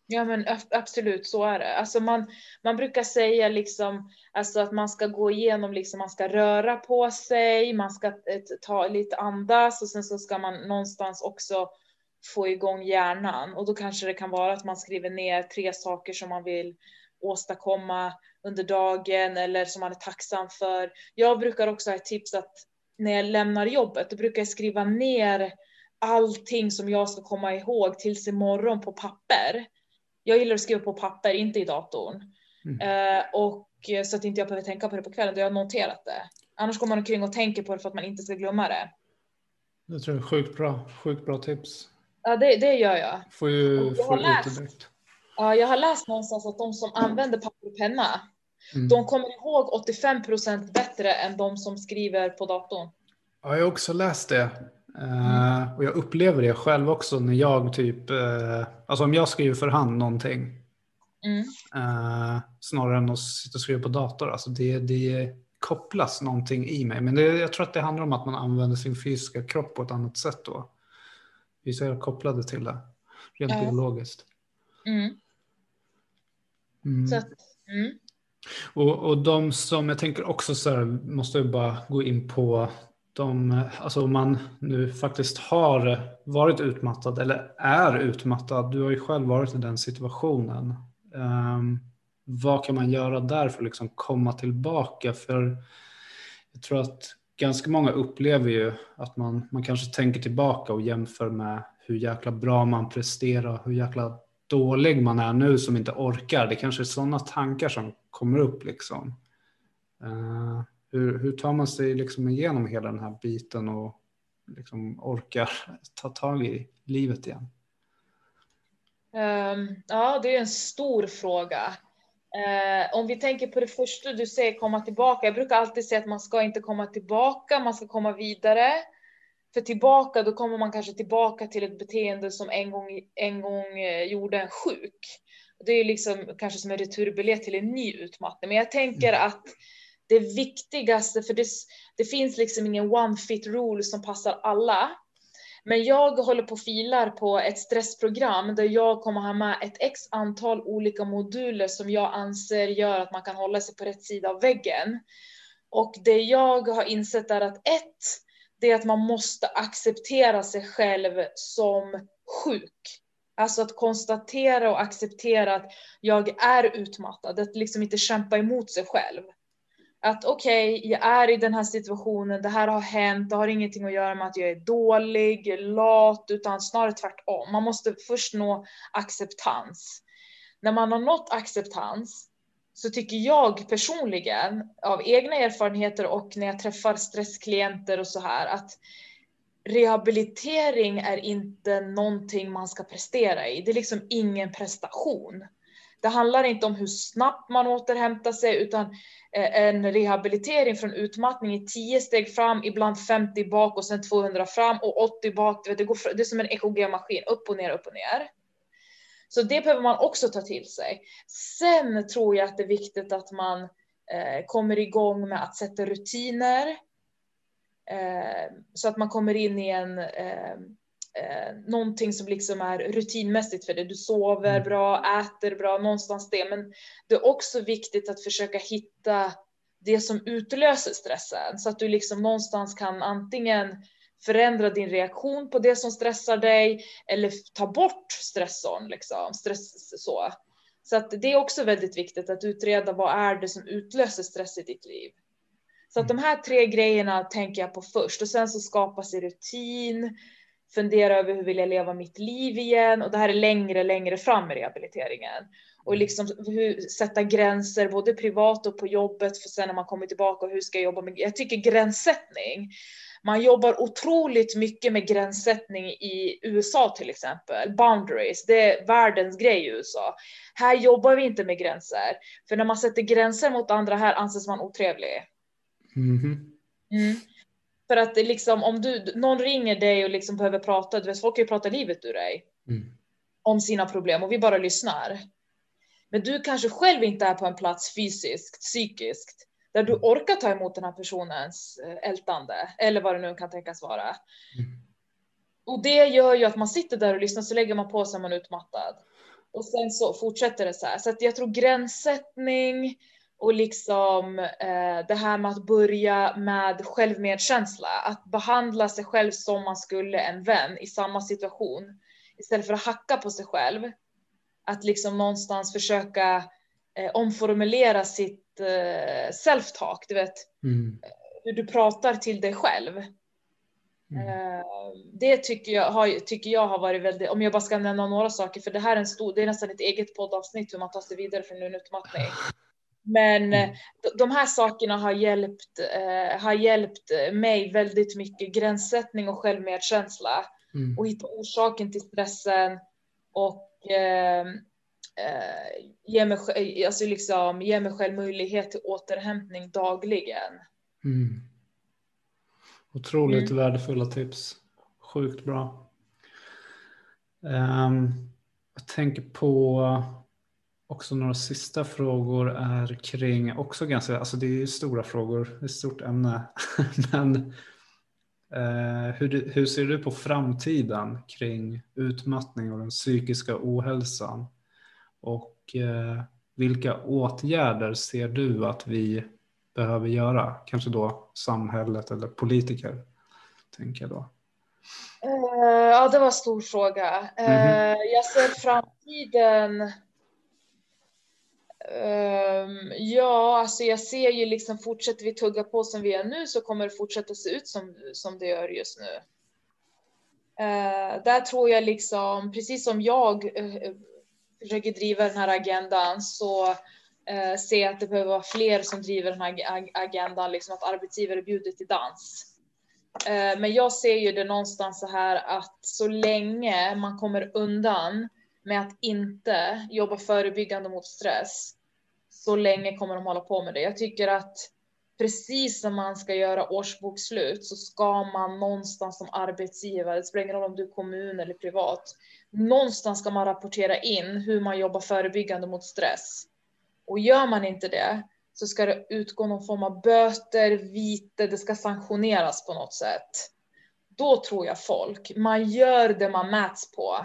Ja men absolut så är det. Alltså man, man brukar säga liksom alltså att man ska gå igenom, liksom man ska röra på sig, man ska eh, ta lite andas och sen så ska man någonstans också få igång hjärnan och då kanske det kan vara att man skriver ner tre saker som man vill åstadkomma under dagen eller som man är tacksam för. Jag brukar också ha ett tips att när jag lämnar jobbet, då brukar jag skriva ner allting som jag ska komma ihåg tills imorgon på papper. Jag gillar att skriva på papper, inte i datorn. Mm. Eh, och eh, så att inte jag behöver tänka på det på kvällen, då jag har noterat det. Annars går man omkring och tänker på det för att man inte ska glömma det. Det tror jag är sjukt bra, sjukt bra tips. Ja, det, det gör jag. Får ju jag få har ut läst. direkt. Ja, jag har läst någonstans att de som använder papper och penna, Mm. de kommer ihåg 85 procent bättre än de som skriver på datorn. Ja, jag har också läst det. Eh, och jag upplever det själv också när jag typ, eh, alltså om jag skriver för hand någonting, Mm. eh, snarare än att sitta och skriva på dator. Alltså det, det kopplas någonting i mig. Men det, jag tror att det handlar om att man använder sin fysiska kropp på ett annat sätt då. Vi är så kopplade till det, rent Ja. biologiskt. Mm. Mm. Så att, mm. Och, och de som, jag tänker också så här, måste jag bara gå in på de, eh, alltså om man nu faktiskt har varit utmattad eller är utmattad, du har ju själv varit i den situationen. Um, vad kan man göra där för att liksom komma tillbaka? För jag tror att ganska många upplever ju att man, man kanske tänker tillbaka och jämför med hur jäkla bra man presterar, hur jäkla dålig man är nu som inte orkar. Det kanske är sådana tankar som kommer upp liksom. Uh, hur, hur tar man sig liksom igenom hela den här biten och liksom orkar ta tag i livet igen? Ehm, ja, det är en stor fråga. Eh, om vi tänker på det första du säger, komma tillbaka. Jag brukar alltid säga att man ska inte komma tillbaka, man ska komma vidare. För tillbaka, då kommer man kanske tillbaka till ett beteende som en gång, en gång eh, gjorde en sjuk. Det är liksom kanske som en returbiljett till en ny utmattning. Men jag tänker att det viktigaste, för det, det finns liksom ingen one fit rule som passar alla. Men jag håller på och filar på ett stressprogram där jag kommer ha med ett x antal olika moduler som jag anser gör att man kan hålla sig på rätt sida av väggen. Och det jag har insett är att ett, det är att man måste acceptera sig själv som sjuk. Alltså att konstatera och acceptera att jag är utmattad, att liksom inte kämpa emot sig själv. Att okej, okay, jag är i den här situationen, det här har hänt, det har ingenting att göra med att jag är dålig, lat, utan snarare tvärtom. Man måste först nå acceptans. När man har nått acceptans så tycker jag personligen av egna erfarenheter och när jag träffar stressklienter och så här att rehabilitering är inte någonting man ska prestera i. Det är liksom ingen prestation. Det handlar inte om hur snabbt man återhämtar sig utan eh, en rehabilitering från utmattning i 10 steg fram, ibland 50 bak och sen 200 fram och 80 bak. Det, går, det är som en EKG-maskin, upp och ner, upp och ner. Så det behöver man också ta till sig. Sen tror jag att det är viktigt att man eh, kommer igång med att sätta rutiner. Eh, så att man kommer in i en eh, eh, någonting som liksom är rutinmässigt för dig. Du sover Mm. bra, äter bra, någonstans det. Men det är också viktigt att försöka hitta det som utlöser stressen så att du liksom någonstans kan antingen förändra din reaktion på det som stressar dig eller ta bort stressorn liksom. Stress, så. så att det är också väldigt viktigt att utreda vad är det som utlöser stress i ditt liv. Så att de här tre grejerna tänker jag på först och sen så skapas i rutin, fundera över hur vill jag leva mitt liv igen och det här är längre, längre fram i rehabiliteringen och liksom hur, sätta gränser både privat och på jobbet för sen när man kommer tillbaka och hur ska jag jobba med. Jag tycker gränssättning. Man jobbar otroligt mycket med gränssättning i USA till exempel. Boundaries, det är världens grej i USA. Här jobbar vi inte med gränser, för när man sätter gränser mot andra här anses man otrevlig. Mhm. Mm. För att det liksom om du, någon ringer dig och liksom behöver prata, du vet folk kan ju prata livet ur dig. Mm. Om sina problem och vi bara lyssnar. Men du kanske själv inte är på en plats fysiskt, psykiskt, där du orkar ta emot den här personens eh, ältande eller vad det nu kan tänkas vara. Mm. Och det gör ju att man sitter där och lyssnar så lägger man på sig man är utmattad. Och sen så fortsätter det så här. Så att jag tror gränssättning och liksom eh, det här med att börja med självmedkänsla, att behandla sig själv som man skulle en vän i samma situation istället för att hacka på sig själv att liksom någonstans försöka eh, omformulera sitt eh, self-talk, du vet, Mm. hur du pratar till dig själv. Mm. Eh, det tycker jag, har, tycker jag har varit väldigt, om jag bara ska nämna några saker, för det här är en stor, det är nästan ett eget poddavsnitt hur man tar sig vidare från en utmattning. Men eh, de- här sakerna har hjälpt, eh, har hjälpt mig väldigt mycket, gränssättning och självmedkänsla Mm. och hitta orsaken till stressen och eh, eh, ge, mig, sj- alltså liksom, ge mig själv möjlighet till återhämtning dagligen. Mm. Otroligt Mm. värdefulla tips. Sjukt bra. Ehm, jag tänker på också några sista frågor är kring, också ganska, alltså det är ju stora frågor, ett stort ämne. Men eh, hur, hur ser du på framtiden kring utmattning och den psykiska ohälsan? Och eh, vilka åtgärder ser du att vi behöver göra? Kanske då samhället eller politiker, tänker jag då. Eh, ja, det var en stor fråga. Eh, Jag ser framtiden. Um, ja, alltså jag ser ju liksom fortsätter vi tugga på som vi är nu så kommer det fortsätta se ut som, som det gör just nu. Uh, där tror jag liksom, precis som jag uh, försöker driva den här agendan så uh, ser jag att det behöver vara fler som driver den här ag- agendan, liksom att arbetsgivare bjuder till dans. Men jag ser ju det någonstans så här att så länge man kommer undan med att inte jobba förebyggande mot stress, så länge kommer de hålla på med det. Jag tycker att precis som man ska göra årsbokslut så ska man någonstans som arbetsgivare, det spelar ingen roll om du är kommun eller privat, någonstans ska man rapportera in hur man jobbar förebyggande mot stress. Och gör man inte det så ska det utgå någon form av böter, vite, det ska sanktioneras på något sätt. Då tror jag folk, man gör det man mäts på.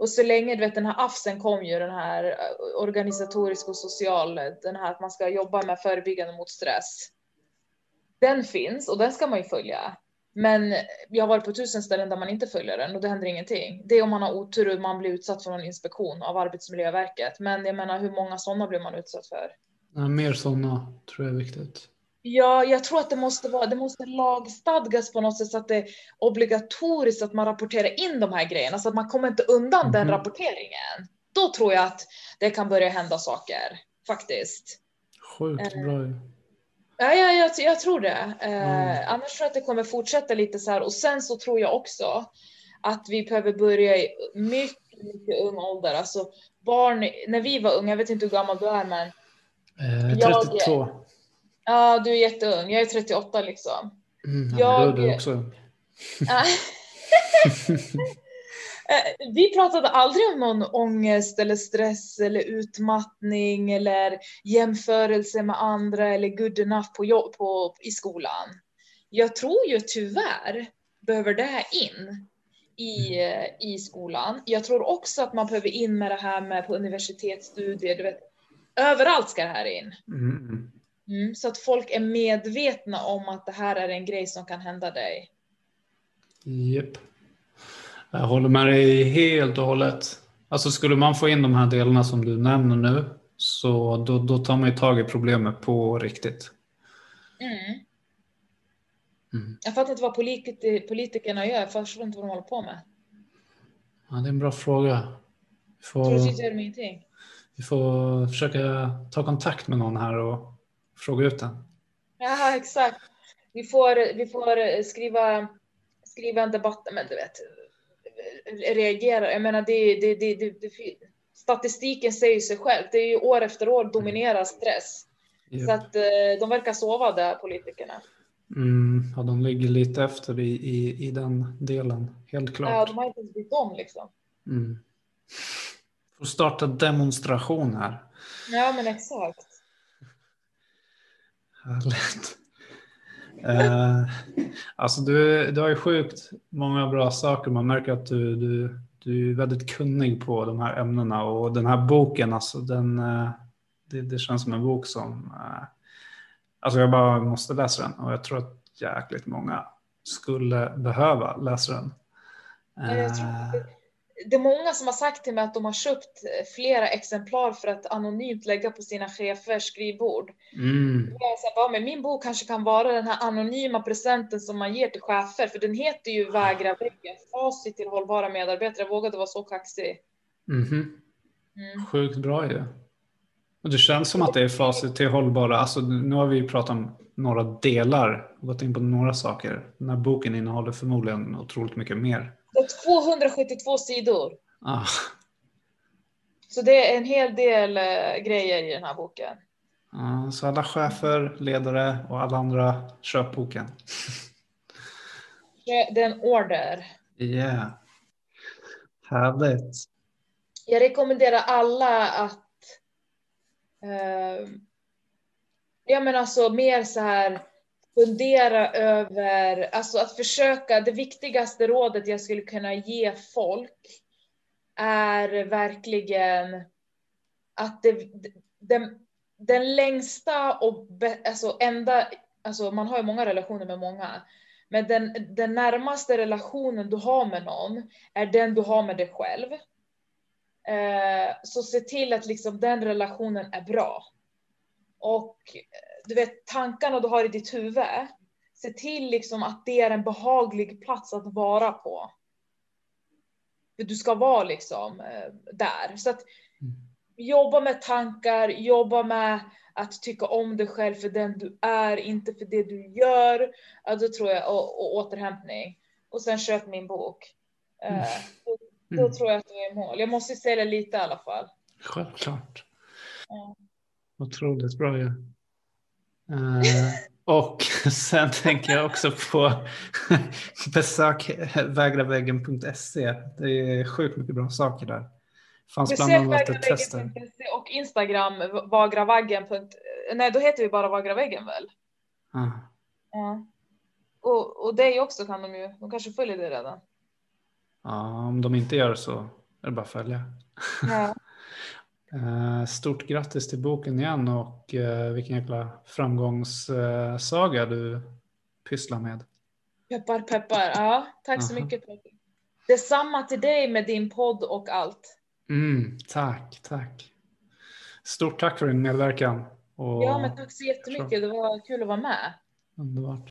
Och så länge, du vet den här AFSen kom ju, den här eh, organisatorisk och social, den här att man ska jobba med förebyggande mot stress. Den finns och den ska man ju följa. Men jag har varit på tusen ställen där man inte följer den och det händer ingenting. Det är om man har otur och man blir utsatt för någon inspektion av Arbetsmiljöverket. Men jag menar, hur många sådana blir man utsatt för? Ja, mer sådana tror jag är viktigt. Ja, jag tror att det måste vara, det måste lagstadgas på något sätt så att det är obligatoriskt att man rapporterar in de här grejerna så att man kommer inte undan den Mhm. rapporteringen. Då tror jag att det kan börja hända saker faktiskt. Sjukt Eh, bra. Ja, ja jag, jag tror det. Eh, Mm. Annars tror jag att det kommer fortsätta lite så här och sen så tror jag också att vi behöver börja i mycket, mycket ung ålder. Alltså barn, när vi var unga, jag vet inte hur gammal du är men Eh, jag- 32. Ja, du är jätteung. Jag är 38 liksom. Mm, ja, jag- då är du också. Eh, Vi pratade aldrig om någon ångest eller stress eller utmattning eller jämförelse med andra eller good enough på jobb, på, i skolan. Jag tror ju tyvärr behöver det här in i, eh, i skolan. Jag tror också att man behöver in med det här med på universitetsstudier. Du vet, överallt ska det här in. Mm. Mm, så att folk är medvetna om att det här är en grej som kan hända dig. Japp. Jag håller med dig helt och hållet. Alltså skulle man få in de här delarna som du nämner nu så då, då tar man ju tag i problemet på riktigt. Mm. Mm. Jag fattar inte vad politi- politikerna gör. Jag förstår inte vad de håller på med. Ja, det är en bra fråga. Vi får, Troligtvis gör de ingenting. vi får försöka ta kontakt med någon här och fråga ut den. Ja, exakt. Vi får, vi får skriva, skriva en debatt, men du vet, reagera. Jag menar, det, det, det, det, statistiken säger sig själv. Det är ju år efter år dominerar stress. Så Japp. att eh, de verkar sova där, politikerna. Mm, ja, de ligger lite efter i, i, i den delen, helt Ja, klart. de har inte ens brytt om liksom. Mm. Får starta demonstration här. Ja, men exakt. Härligt. Eh, alltså du, du har ju sjukt många bra saker. Man märker att du, du, du är väldigt kunnig på de här ämnena och den här boken, alltså den, eh, det, det känns som en bok som, eh, alltså jag bara måste läsa den och jag tror att jäkligt många skulle behöva läsa den. Ja, jag tror att Det är många som har sagt till mig att de har köpt flera exemplar för att anonymt lägga på sina chefers skrivbord. mm, Jag ja, men min bok kanske kan vara den här anonyma presenten som man ger till chefer, för den heter ju Vägra väggen, facit till hållbara medarbetare. Jag vågade vara så kaxig. mhm. Mm. Sjukt bra ju. Och det känns som att det är facit till hållbara, alltså nu har vi pratat om några delar och gått in på några saker. Den här boken innehåller förmodligen otroligt mycket mer. Det är 272 sidor, Ah, så det är en hel del eh, grejer i den här boken. ah, så alla chefer, ledare och alla andra, köp boken. Det är en order. Yeah. Härligt. Jag rekommenderar alla att eh, ja men alltså mer så här fundera över, alltså att försöka, det viktigaste rådet jag skulle kunna ge folk är verkligen att det, den, den längsta och be, alltså enda, alltså man har ju många relationer med många, men den, den närmaste relationen du har med någon är den du har med dig själv. Eh, så se till att liksom den relationen är bra. Och du vet tankarna du har i ditt huvud, se till liksom att det är en behaglig plats att vara på. För du ska vara liksom eh, där. Så att jobba med tankar, jobba med att tycka om dig själv för den du är, inte för det du gör. Ja, då tror jag, och, och återhämtning. Och sen köp min bok. Eh, då, då Mm. tror jag att du är i mål. Jag måste sälja lite i alla fall. Självklart. Ja. Otroligt bra ju. Eh, och sen tänker jag också på besök vägraväggen.se. Det är sjukt mycket bra saker där. Fanns Besök vägravaggen.se och Instagram vagravaggen. Nej, då heter vi bara vagravaggen väl? Ja. Och, och dig också kan de ju. De kanske följer det redan. Ja, om de inte gör så är det bara att följa. Ja. Eh, Stort grattis till boken igen och eh, vilken jäkla framgångssaga du pysslar med. Peppar, peppar. Ja, tack så Aha. mycket. Peppar. Detsamma till dig med din podd och allt. Mm, tack, tack. Stort tack för din medverkan. Och Ja, men tack så jättemycket. Det var kul att vara med. Underbart.